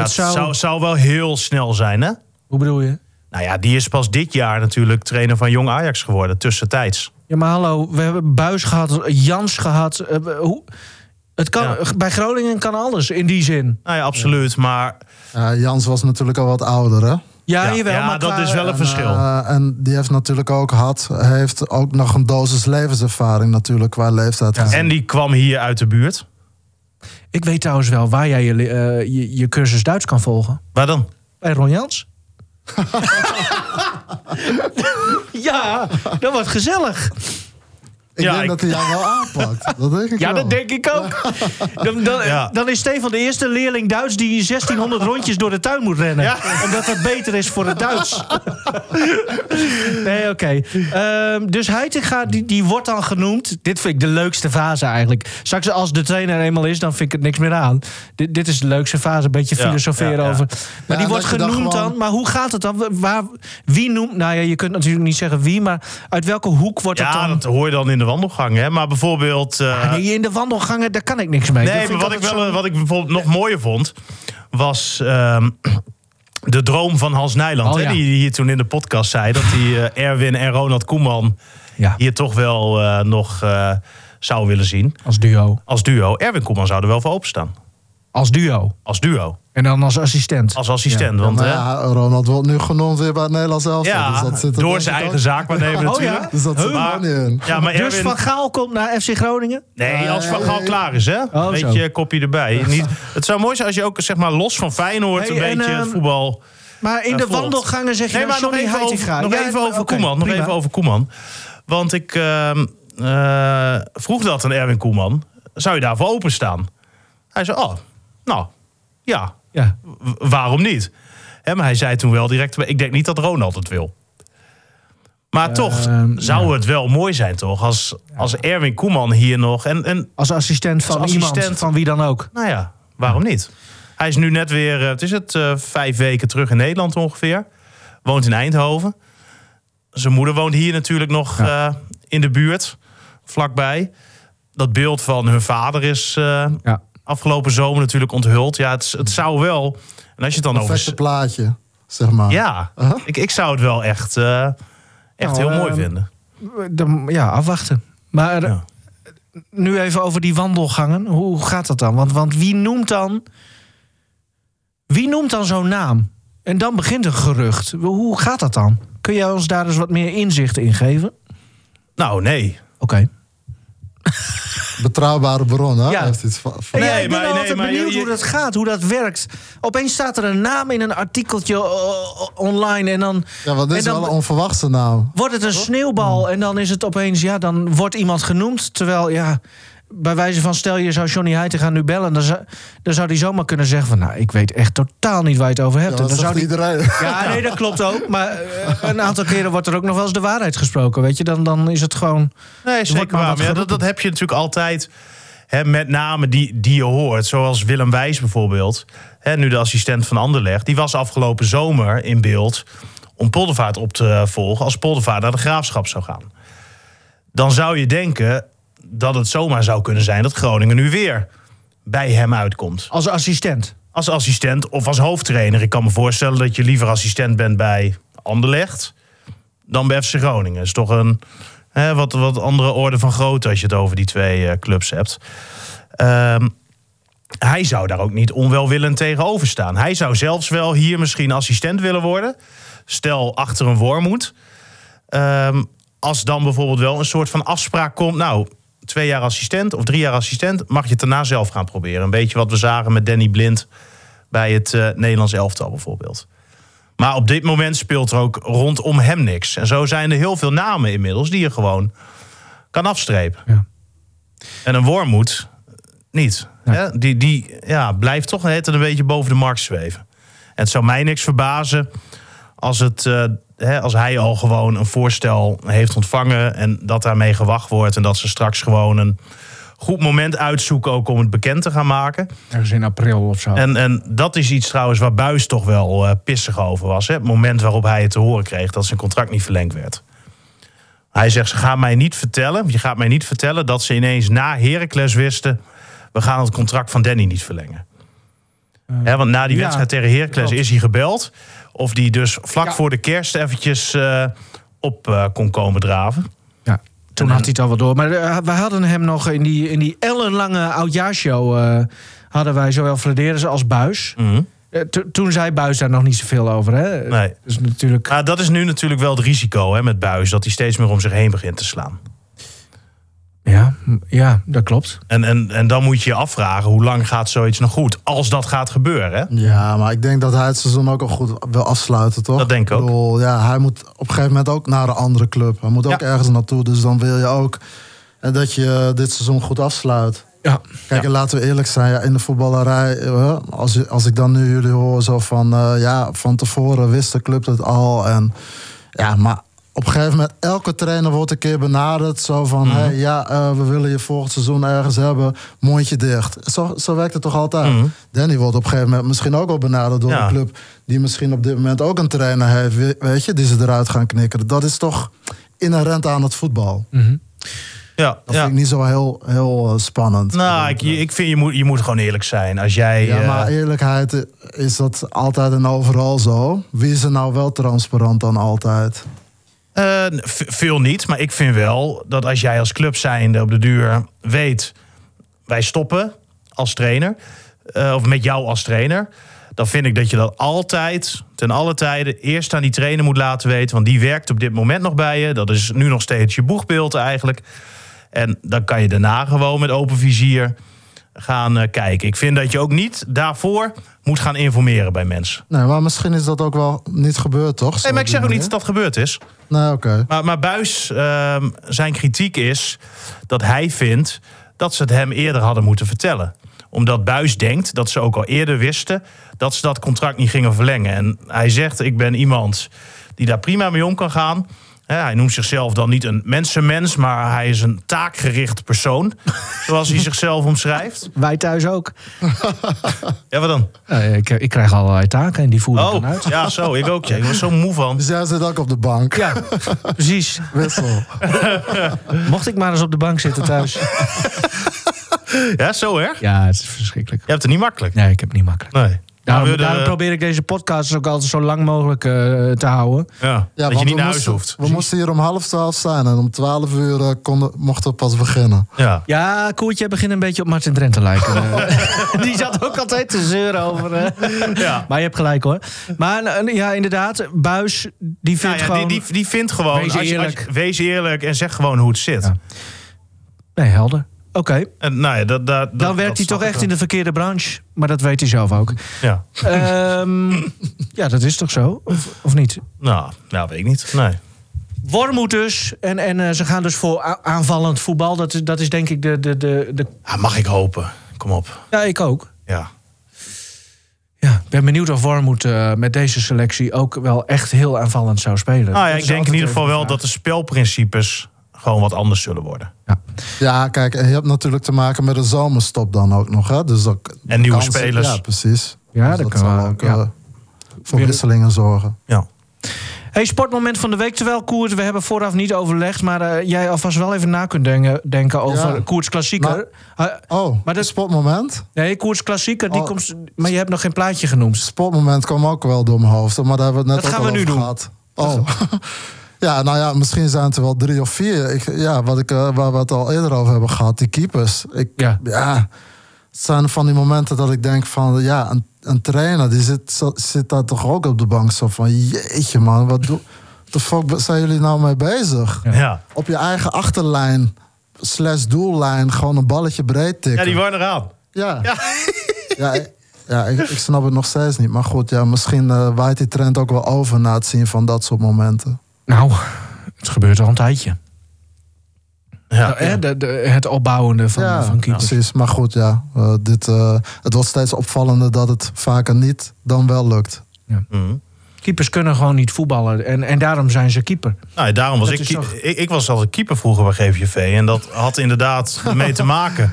B: Het zou-
C: zou... Zou, wel heel snel zijn, hè?
B: hoe bedoel je?
C: Nou ja, die is pas dit jaar natuurlijk trainer van Jong Ajax geworden, tussentijds.
B: Ja, maar hallo, we hebben Buis gehad, Jans gehad. eh, hoe, het kan,
C: Ja.
B: Bij Groningen kan alles in die zin.
C: Nou ja, absoluut. Maar
D: Ja, Jans was natuurlijk al wat ouder, hè?
B: Ja,
C: ja,
B: jawel,
C: ja,
B: maar
C: dat is wel een
D: En,
C: verschil.
D: eh, en die heeft natuurlijk ook had, heeft ook nog een dosis levenservaring natuurlijk qua leeftijd.
C: En die kwam hier uit de buurt.
B: Ik weet trouwens wel waar jij je, eh, je, je cursus Duits kan volgen.
C: Waar dan?
B: Bij Ron Jans. ja, dat wordt gezellig.
D: Ik
C: ja,
D: denk
C: ik-
D: dat hij jou wel aanpakt. Dat denk ik
B: Ja,
D: wel.
B: dat denk ik ook. Dan, dan,
C: Ja.
B: dan is Stefan de eerste leerling Duits die 1600 rondjes door de tuin moet rennen.
C: Ja.
B: Omdat dat beter is voor het Duits. nee, oké. Ehm, dus Heitinga, die, die wordt dan genoemd. Dit vind ik de leukste fase eigenlijk. Straks als de trainer eenmaal is, dan vind ik het niks meer aan. Dit, dit is de leukste fase, een beetje
C: Ja,
B: filosoferen
C: ja, ja.
B: over. Maar die
D: Ja,
B: wordt
D: dan
B: genoemd dan, Maar hoe gaat het dan? Waar, wie noemt... Nou ja, je kunt natuurlijk niet zeggen wie, maar uit welke hoek wordt het
C: Ja,
B: dan...
C: dat hoor je dan in de wandelgang. Hè? Maar bijvoorbeeld...
B: Ah, nee, in de wandelgangen, daar kan ik niks mee.
C: Nee, maar wat ik, wel,
B: zo-
C: wat ik bijvoorbeeld nog mooier vond, was ehm, de droom van Hans Nijland.
B: Oh,
C: hè,
B: ja.
C: die hier toen in de podcast zei dat hij eh, Erwin en Ronald Koeman
B: Ja,
C: hier toch wel eh, nog zou willen zien.
B: als duo.
C: Als duo. Erwin Koeman zou er wel voor openstaan.
B: Als duo.
C: Als duo.
B: En dan als assistent.
C: Als assistent.
D: Ja,
C: want hè,
D: ja, Ronald wordt nu genoemd weer bij het Nederlands elftal.
C: ja,
D: dus dat zit er
C: door zijn eigen zaak waarnemen
B: Oh, ja?
C: natuurlijk.
D: Dus dat zit er
C: Maar-
D: in.
C: Ja, maar
B: dus
C: Erwin...
B: Van Gaal komt naar FC Groningen?
C: Nee, als Van Gaal klaar is, hè?
B: Oh,
C: Weet
B: zo.
C: je, kopje erbij. Niet, het zou mooi zijn als je ook zeg maar, los van Feyenoord
B: Hey,
C: een
B: en,
C: beetje het
B: ehm,
C: voetbal...
B: Maar in
C: Ja,
B: de
C: volgt.
B: wandelgangen zeg je
C: Nee, maar nog even over, nog
B: Ja,
C: even over Koeman. Nog
B: prima.
C: even over Koeman. Want ik ehm, eh, vroeg dat aan Erwin Koeman. Zou je daarvoor openstaan? Hij zei, oh, nou, ja,
B: Ja.
C: waarom niet? Hè, maar hij zei toen wel direct, ik denk niet dat Ronald het wil. Maar toch
B: Ehm,
C: zou
B: ja.
C: het wel mooi zijn, toch? Als, als Erwin Koeman hier nog... En, en
B: Als assistent van
C: Als
B: iemand,
C: assistent.
B: van wie dan ook.
C: nou ja, waarom niet? Hij is nu net weer, eh, het is het, eh, vijf weken terug in Nederland ongeveer. Woont in Eindhoven. Zijn moeder woont hier natuurlijk nog eh, in de buurt, vlakbij. Dat beeld van hun vader is, eh,
B: Ja.
C: Afgelopen zomer natuurlijk onthuld. Ja, het, het zou wel. En als je het dan
D: Perfecte
C: over.
D: plaatje, zeg maar.
C: Ja,
D: Uh-huh.
C: ik, ik zou het wel echt, eh, echt
B: Nou,
C: heel mooi
B: ehm,
C: vinden.
B: Dan, ja, afwachten. Maar
C: Ja.
B: nu even over die wandelgangen. Hoe gaat dat dan? Want, want wie noemt dan... Wie noemt dan zo'n naam? En dan begint een gerucht. Hoe gaat dat dan? Kun jij ons daar eens wat meer inzicht in geven?
C: Nou, nee.
B: Oké.
D: Betrouwbare bron, hè?
B: Ja.
D: Heeft iets van, van-
B: Nee,
C: Nee,
B: ik ben
C: maar- nee,
B: altijd
C: maar
B: benieuwd
C: je-
B: hoe dat gaat, hoe dat werkt. Opeens staat er een naam in een artikeltje online en dan
D: Ja, dit is
B: en dan-
D: wel een onverwachte naam.
B: wordt het een sneeuwbal en dan is het opeens, ja, dan wordt iemand genoemd. Terwijl, ja, bij wijze van stel je zou Johnny Heitinga nu bellen, dan zou, dan zou hij zomaar kunnen zeggen van, nou, ik weet echt totaal niet waar je het over hebt.
D: Ja,
B: en
D: dat
B: dan zou die,
D: iedereen.
B: ja, nee, dat klopt ook. Maar eh, een aantal keren wordt er ook nog wel eens de waarheid gesproken, weet je. Dan, dan is het gewoon...
C: Nee, zeker
B: maar
C: waar. ja, dat, dat heb je natuurlijk altijd. Hè, met name die, die je hoort. Zoals Willem Wijs bijvoorbeeld. Hè, nu de assistent van Anderlecht. Die was afgelopen zomer in beeld. om Poldervaart op te volgen. als Poldervaart naar de graafschap zou gaan. Dan zou je denken dat het zomaar zou kunnen zijn. dat Groningen nu weer bij hem uitkomt.
B: Als assistent.
C: Als assistent of als hoofdtrainer. Ik kan me voorstellen dat je liever assistent bent bij Anderlecht. dan bij FC Groningen. is toch een hè, wat, wat andere orde van grootte als je het over die twee eh, clubs hebt. Ehm, hij zou daar ook niet onwelwillend tegenover staan. Hij zou zelfs wel hier misschien assistent willen worden. Stel achter een wormoed. Ehm, als dan bijvoorbeeld wel een soort van afspraak komt. Nou, twee jaar assistent of drie jaar assistent. mag je het daarna zelf gaan proberen. Een beetje wat we zagen met Danny Blind bij het eh, Nederlands elftal bijvoorbeeld. Maar op dit moment speelt er ook rondom hem niks. En zo zijn er heel veel namen inmiddels die je gewoon kan afstrepen.
B: Ja.
C: En een wormoed niet.
B: Ja.
C: Hè? Die, die ja, blijft toch net een beetje boven de markt zweven. En het zou mij niks verbazen als, het, eh, hè, als hij al gewoon een voorstel heeft ontvangen... en dat daarmee gewacht wordt... en dat ze straks gewoon een goed moment uitzoeken... ook om het bekend te gaan maken.
B: Ergens in april of zo.
C: En, en dat is iets trouwens waar Buis toch wel eh, pissig over was. Hè? Het moment waarop hij het te horen kreeg dat zijn contract niet verlengd werd. Hij zegt, ze gaan mij niet vertellen, je gaat mij niet vertellen... dat ze ineens na Heracles wisten... we gaan het contract van Danny niet verlengen. Hè, want na die
B: ja,
C: wedstrijd tegen Heracles is hij gebeld... of die dus vlak
B: Ja.
C: voor de kerst eventjes eh, op eh, kon komen draven.
B: Ja, toen
C: En-
B: had hij het al wel door. Maar eh, we hadden hem nog in die, in die ellenlange oudjaarshow... eh, hadden wij zowel Flederis als Buis.
C: Mhm.
B: Eh, to- toen zei Buis daar nog niet zoveel over. Hè?
C: Nee.
B: Dus natuurlijk...
C: Maar dat is nu natuurlijk wel het risico hè, met Buis... dat hij steeds meer om zich heen begint te slaan.
B: Ja, ja, dat klopt.
C: En, en, en dan moet je je afvragen, hoe lang gaat zoiets nog goed? Als dat gaat gebeuren, hè?
D: Ja, maar ik denk dat hij het seizoen ook al goed wil afsluiten, toch?
C: Dat denk ik ook.
D: bedoel, ja, hij moet op een gegeven moment ook naar een andere club. Hij moet ook
C: Ja.
D: ergens naartoe. Dus dan wil je ook eh, dat je dit seizoen goed afsluit.
B: Ja.
D: Kijk,
C: Ja.
D: en laten we eerlijk zijn, ja, in de voetballerij, eh, als, je- als ik dan nu jullie hoor, zo van eh, ja, van tevoren wist de club het al. En ja, maar op een gegeven moment, elke trainer wordt een keer benaderd. Zo van,
C: Mhm.
D: hey, ja, eh, we willen je volgend seizoen ergens hebben, mondje dicht. Zo, zo werkt het toch altijd?
C: Mhm.
D: Danny wordt op een gegeven moment misschien ook wel benaderd door
C: Ja.
D: een club die misschien op dit moment ook een trainer heeft, we- weet je, die ze eruit gaan knikken. Dat is toch inherent aan het voetbal.
B: Mhm.
C: Ja,
D: Dat
C: ja.
D: vind ik niet zo heel, heel eh, spannend.
C: Nou, ik, ik vind je moet, je moet gewoon eerlijk zijn. Als jij.
D: Ja,
C: eh,
D: maar eerlijkheid is dat altijd en overal zo. Wie is er nou wel transparant dan altijd?
C: Eh, veel niet, maar ik vind wel dat als jij als club zijnde op de duur weet, wij stoppen als trainer, eh, of met jou als trainer, dan vind ik dat je dat altijd, ten alle tijden, eerst aan die trainer moet laten weten, want die werkt op dit moment nog bij je. Dat is nu nog steeds je boegbeeld eigenlijk. En dan kan je daarna gewoon met open vizier gaan eh, kijken. Ik vind dat je ook niet daarvoor moet gaan informeren bij mensen.
D: Nee, maar misschien is dat ook wel niet gebeurd, toch?
C: Nee, maar ik zeg ook niet dat dat gebeurd is.
D: Nee, oké.
C: Maar, maar Buis, ehm, zijn kritiek is dat hij vindt dat ze het hem eerder hadden moeten vertellen. Omdat Buis denkt dat ze ook al eerder wisten dat ze dat contract niet gingen verlengen. En hij zegt: Ik ben iemand die daar prima mee om kan gaan. Hij noemt zichzelf dan niet een mensenmens, maar hij is een taakgericht persoon. zoals hij zichzelf omschrijft.
B: Wij thuis ook.
C: Ja, wat dan?
B: Ja, ik, ik krijg allerlei taken en die voer ik dan
C: Oh,
B: uit.
C: ja, zo. Ik ook. Ja. Ik was zo moe van.
D: Dus jij zit ook op de bank.
B: Ja, precies.
D: Wissel.
B: Mocht ik maar eens op de bank zitten thuis.
C: Ja, zo erg?
B: Ja, het is verschrikkelijk.
C: Je hebt het niet makkelijk.
B: Nee, ik heb het niet makkelijk.
C: Nee.
B: Daarom,
C: Maar we de-
B: daarom probeer ik deze podcast ook altijd zo lang mogelijk eh, te houden.
C: Ja,
D: Ja,
C: dat je
D: want
C: niet
D: we
C: naar huis
D: moesten,
C: hoeft.
D: We moesten hier om half twaalf zijn en om twaalf uur eh, konden, mochten we pas beginnen.
C: Ja.
B: Ja, Koertje begint een beetje op Martin Drent te lijken. Die zat ook altijd te zeuren over... eh.
C: Ja.
B: Maar je hebt gelijk hoor. Maar ja, inderdaad, Buis, die vindt
C: Nou ja,
B: gewoon...
C: die, die, die vindt gewoon...
B: Wees
C: als je- als je-
B: eerlijk.
C: wees eerlijk en zeg gewoon hoe het zit.
B: Ja. Nee, helder. Oké,
C: En, nou ja, dat, dat,
B: dan
C: dat-
B: werkt
C: dat
B: hij toch echt in de verkeerde branche. Maar dat weet hij zelf ook.
C: Ja.
B: Ehm, ja, dat is toch zo? Of, of niet?
C: Nou, nou, weet ik niet. Nee.
B: Wormoed dus. En, en eh, ze gaan dus voor aanvallend voetbal. Dat is, dat is denk ik de, de, de, de...
C: Ja, mag ik hopen. Kom op.
B: Ja, ik ook.
C: Ja.
B: Ja, ik ben benieuwd of Wormoed eh, met deze selectie ook wel echt heel aanvallend zou spelen.
C: Nou ja,
B: Dat
C: ik denk in ieder geval wel dat de spelprincipes gewoon wat anders zullen worden.
B: vraag.
D: Ja, kijk, en je hebt natuurlijk te maken met een zomerstop dan ook nog. Hè? Dus dat,
C: En nieuwe
D: kansen-
C: spelers.
D: Ja, precies.
B: Ja,
D: Dus
B: dat kan
D: ook
B: ja.
D: eh, voor
B: Weer-
D: wisselingen zorgen.
C: Ja.
B: Hey, sportmoment van de week. Terwijl Koert, we hebben vooraf niet overlegd... maar eh, jij alvast wel even na kunt denken, denken over
D: Ja.
B: Koerts klassieker.
D: Nou-
B: Eh,
D: Oh,
B: Maar
D: maar
B: dat-
D: sportmoment?
B: nee, Koerts klassieker, die
D: Oh.
B: komt... Maar je hebt nog geen plaatje genoemd.
D: Sportmoment kwam ook wel door mijn hoofd. Maar daar hebben we het net
B: Dat
D: ook
B: gaan
D: al
B: we nu
D: over
B: doen.
D: gehad. Oh. ja, nou ja, misschien zijn het er wel drie of vier. Ik, ja, wat ik, eh, waar we het al eerder over hebben gehad, die keepers. Ik,
B: Ja.
D: ja, het zijn van die momenten dat ik denk van... Ja, een, een trainer die zit, zit daar toch ook op de bank. Zo van, jeetje man, wat doe... De fuck zijn jullie nou mee bezig?
B: Ja.
C: Ja.
D: Op je eigen achterlijn, slash doellijn, gewoon een balletje breed tikken.
C: ja, die waren eraan.
D: Ja.
C: Ja.
D: Ja, ik, ja ik, ik snap het nog steeds niet. Maar goed, ja, misschien eh, waait die trend ook wel over na het zien van dat soort momenten.
B: Nou, het gebeurt al een tijdje.
C: Ja.
B: Nou, hè, de, de, het opbouwende van,
D: ja,
B: van keepers.
D: precies. Maar goed, ja, eh, dit, eh, het wordt steeds opvallender dat het vaker niet dan wel lukt.
C: Mhm.
B: Keepers kunnen gewoon niet voetballen. En, en daarom zijn ze keeper.
C: Nou, ja, daarom was
B: Dat
C: ik,
B: toch-
C: ik. Ik was altijd keeper vroeger bij GVV. En dat had inderdaad mee te maken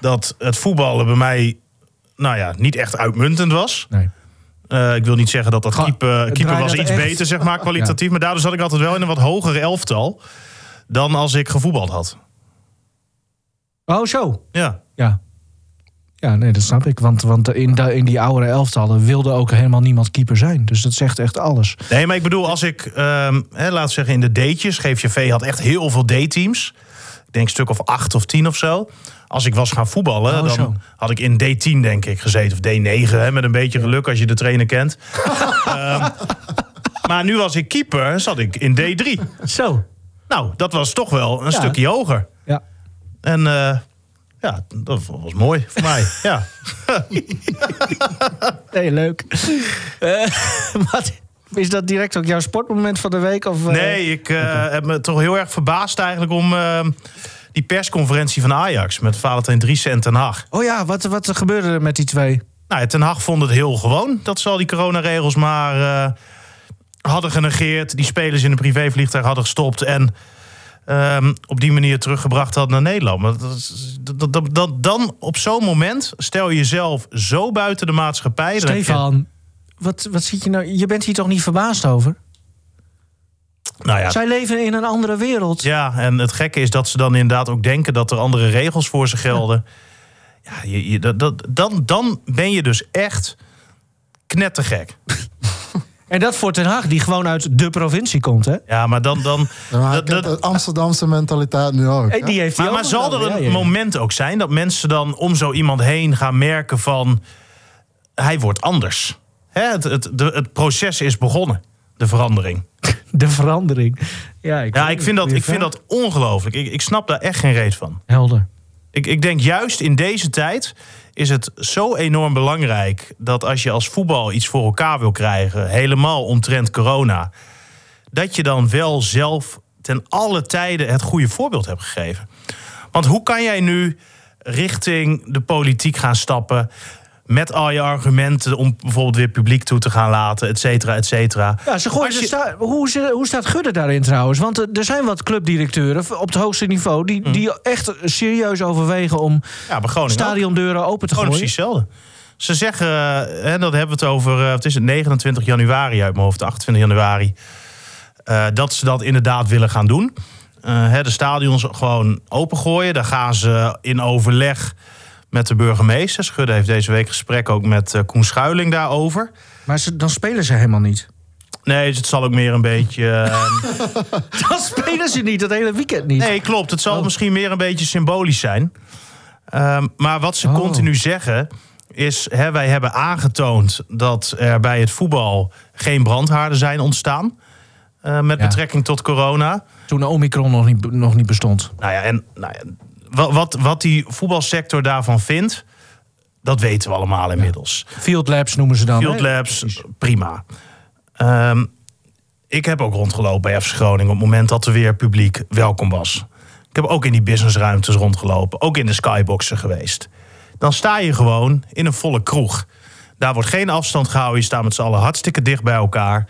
C: dat het voetballen bij mij nou ja, niet echt uitmuntend was.
B: Nee.
C: Eh, ik wil niet zeggen dat dat keeper, keeper was iets
B: echt-
C: beter, zeg maar, kwalitatief. Maar daardoor zat ik altijd wel in een wat hoger elftal dan als ik gevoetbald had.
B: Oh, zo.
C: Ja.
B: Ja. Ja, nee, dat snap ik. Want, want in, de, in die oudere elftallen wilde ook helemaal niemand keeper zijn. Dus dat zegt echt alles.
C: Nee, maar ik bedoel, als ik, ehm hè, laat zeggen, in de D'tjes, GVV had echt heel veel D-teams. Ik denk een stuk of acht of tien of zo. Als ik was gaan voetballen,
B: Oh,
C: dan
B: zo.
C: had ik in D10 denk ik gezeten. Of D9, hè, met een beetje geluk als je de trainer kent. Ehm, maar nu was ik keeper, zat ik in D3.
B: Zo.
C: Nou, dat was toch wel een
B: Ja.
C: stukje hoger.
B: Ja.
C: En eh, ja, dat was mooi voor mij. Ja.
B: Nee, leuk. Eh, wat, is dat direct ook jouw sportmoment van de week? Of, eh?
C: Nee, ik eh, heb me toch heel erg verbaasd eigenlijk om eh, die persconferentie van Ajax met Valentijn Dries en Ten Hag.
B: Oh ja, wat, wat gebeurde er met die twee?
C: Nou, Ten Hag vond het heel gewoon dat ze al die coronaregels maar eh, hadden genegeerd. Die spelers in een privévliegtuig hadden gestopt en ehm, op die manier teruggebracht hadden naar Nederland. Maar dat dat- dan op zo'n moment stel je jezelf zo buiten de maatschappij.
B: Stefan, wat, wat zit je nou? Je bent hier toch niet verbaasd over?
C: nou ja,
B: Zij leven in een andere wereld.
C: Ja, en het gekke is dat ze dan inderdaad ook denken dat er andere regels voor ze gelden. Ja, je, je, dat, dat, dan, dan ben je dus echt knettergek.
B: En dat voor Ten Haag, die gewoon uit de provincie komt, hè?
C: Ja, maar dan. dan
D: Ja, maar
C: dat-
D: de Amsterdamse mentaliteit nu ook.
B: Hey,
D: hè?
B: die heeft hij
C: maar, zal er een
B: wel, ja, ja, ja.
C: moment ook zijn dat mensen dan om zo iemand heen gaan merken van hij wordt anders? Hè, het, het, de, het proces is begonnen, de verandering.
B: De verandering. Ja, ik,
C: Ja, ik vind dat, ik vind dat ongelooflijk. Ik, ik snap daar echt geen reet van.
B: Helder.
C: Ik, ik denk juist in deze tijd is het zo enorm belangrijk dat als je als voetbal iets voor elkaar wil krijgen, helemaal omtrent corona, dat je dan wel zelf ten alle tijden het goede voorbeeld hebt gegeven. Want hoe kan jij nu richting de politiek gaan stappen met al je argumenten om bijvoorbeeld weer publiek toe te gaan laten, et cetera, et cetera.
B: Ja, ze gooien
C: je-
B: sta- hoe, ze- hoe staat Gudde daarin trouwens? Want eh, er zijn wat clubdirecteuren op het hoogste niveau... die,
C: Hm.
B: die echt serieus overwegen om
C: Ja,
B: stadiondeuren open te gooien.
C: precies hetzelfde. Ze zeggen, eh, hè, dat hebben we het over, eh, wat is het, 29 januari uit mijn hoofd, 28 januari. eh, dat ze dat inderdaad willen gaan doen. eh, de stadions gewoon opengooien. Daar gaan ze in overleg met de burgemeester. Schudde heeft deze week gesprek ook met eh, Koen Schuiling daarover.
B: Maar ze, dan spelen ze helemaal niet.
C: Nee, dus het zal ook meer een beetje... eh,
B: Dan spelen ze niet, dat hele weekend niet.
C: Nee, klopt. Het zal
B: Oh.
C: misschien meer een beetje symbolisch zijn. Ehm, maar wat ze
B: Oh.
C: continu zeggen is... Hè, wij hebben aangetoond dat er bij het voetbal geen brandhaarden zijn ontstaan. eh, met
B: Ja.
C: betrekking tot corona.
B: Toen de Omicron nog niet, nog niet bestond.
C: Nou ja, en nou ja, wat, wat, wat die voetbalsector daarvan vindt... dat weten we allemaal inmiddels.
B: Field Labs noemen ze dan.
C: Field
B: hè?
C: Labs, prima. Ehm, ik heb ook rondgelopen bij FC Groningen... op het moment dat er weer publiek welkom was. Ik heb ook in die businessruimtes rondgelopen. Ook in de skyboxen geweest. Dan sta je gewoon in een volle kroeg. Daar wordt geen afstand gehouden. Je staat met z'n allen hartstikke dicht bij elkaar.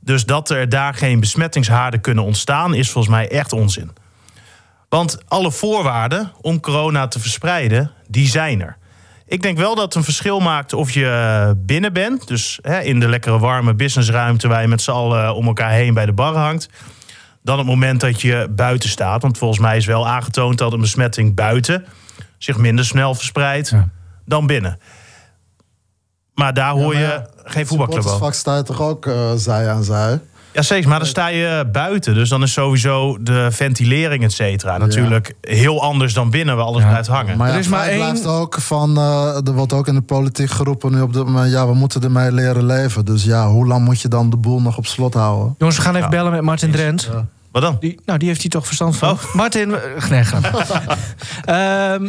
C: Dus dat er daar geen besmettingshaarden kunnen ontstaan... is volgens mij echt onzin. Want alle voorwaarden om corona te verspreiden, die zijn er. Ik denk wel dat het een verschil maakt of je binnen bent. Dus hè, in de lekkere warme businessruimte waar je met z'n allen om elkaar heen bij de bar hangt. Dan het moment dat je buiten staat. Want volgens mij is wel aangetoond dat een besmetting buiten zich minder snel verspreidt
B: Ja.
C: dan binnen. Maar daar hoor
D: maar
C: je geen voetbalclub over.
D: Vak sta je toch ook eh, zij aan zij?
C: Ja, zeker. Maar dan sta je buiten. Dus dan is sowieso de ventilering, et cetera, natuurlijk heel anders dan binnen waar alles
B: Ja.
C: blijft hangen.
D: Maar
B: Er is maar één-
D: blijft ook van, eh, er wordt ook in de politiek geroepen nu op dit moment, ja, we moeten ermee leren leven. Dus ja, hoe lang moet je dan de boel nog op slot houden?
B: Jongens, we gaan even
C: Ja.
B: bellen met Martin Drent.
C: Wat dan?
B: Die, nou, die heeft hij toch verstand van.
C: Oh.
B: Martin, we- nee. Ehm,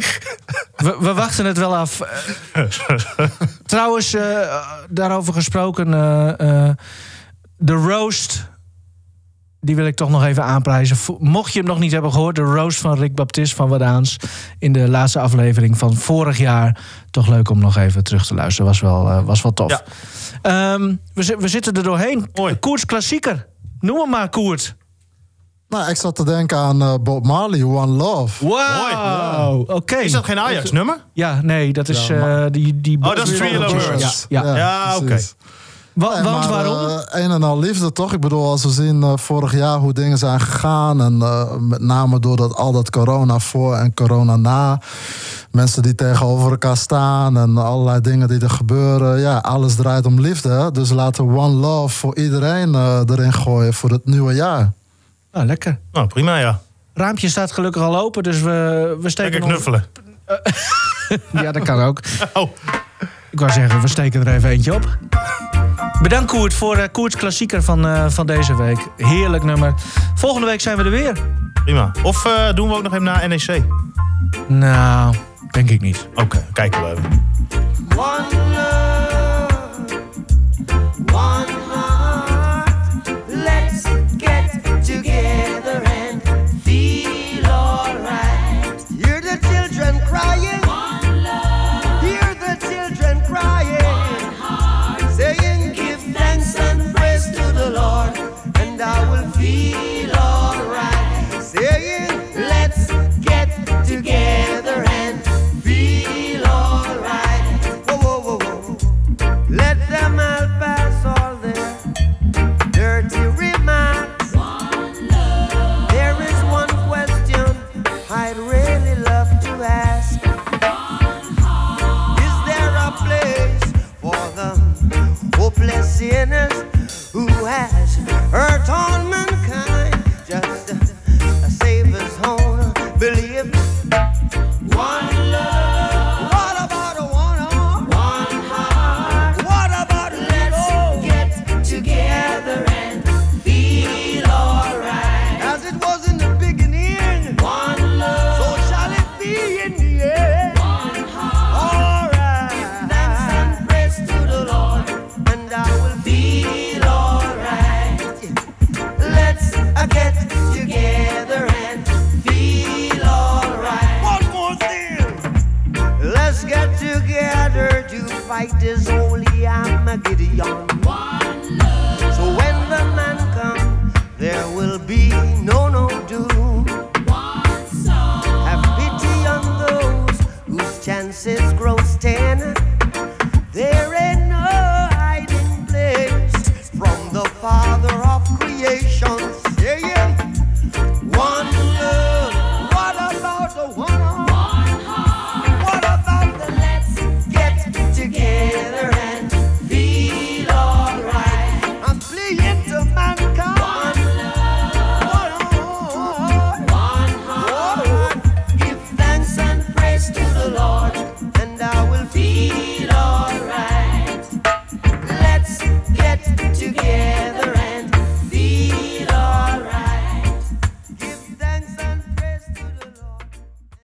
B: we, we wachten het wel af. Eh, trouwens, eh, daarover gesproken. eh, eh, de roast. Die wil ik toch nog even aanprijzen. Mocht je hem nog niet hebben gehoord, de roast van Rick Baptist van Wadaans. In de laatste aflevering van vorig jaar. Toch leuk om nog even terug te luisteren. Was wel, eh, was wel tof.
C: Ja.
B: Ehm, we, zi- we zitten er doorheen.
C: Mooi.
B: Koerts klassieker. Noem hem maar, Koert.
D: Nou, ik zat te denken aan eh, Bob Marley, One Love.
B: Wow. Oké.
C: Is dat geen Ajax-nummer?
B: Ja, nee, dat is eh,
D: maar-
B: die, die.
C: Oh, dat is Three.
B: Ja, ja.
C: Ja, oké.
B: Wa-
D: Nee,
B: want
D: maar,
B: waarom?
D: eh, een en al liefde, toch? Ik bedoel, als we zien eh, vorig jaar hoe dingen zijn gegaan... en eh, met name door dat, al dat corona voor en corona na... mensen die tegenover elkaar staan en allerlei dingen die er gebeuren... ja, alles draait om liefde. hè. Dus laten we One Love voor iedereen eh, erin gooien voor het nieuwe jaar.
B: Nou, lekker.
C: Nou, prima, ja.
B: Raampje staat gelukkig al open, dus we, we steken
C: Lekker knuffelen.
B: Ja, dat kan ook.
C: Oh,
B: Ik wou zeggen, we steken er even eentje op. Bedankt Koert voor eh, Koerts klassieker van, eh, van deze week. Heerlijk nummer. Volgende week zijn we er weer.
C: prima. Of eh, doen we ook nog even naar NEC? Oké,
B: Nou, denk ik niet.
C: kijken we even.
E: One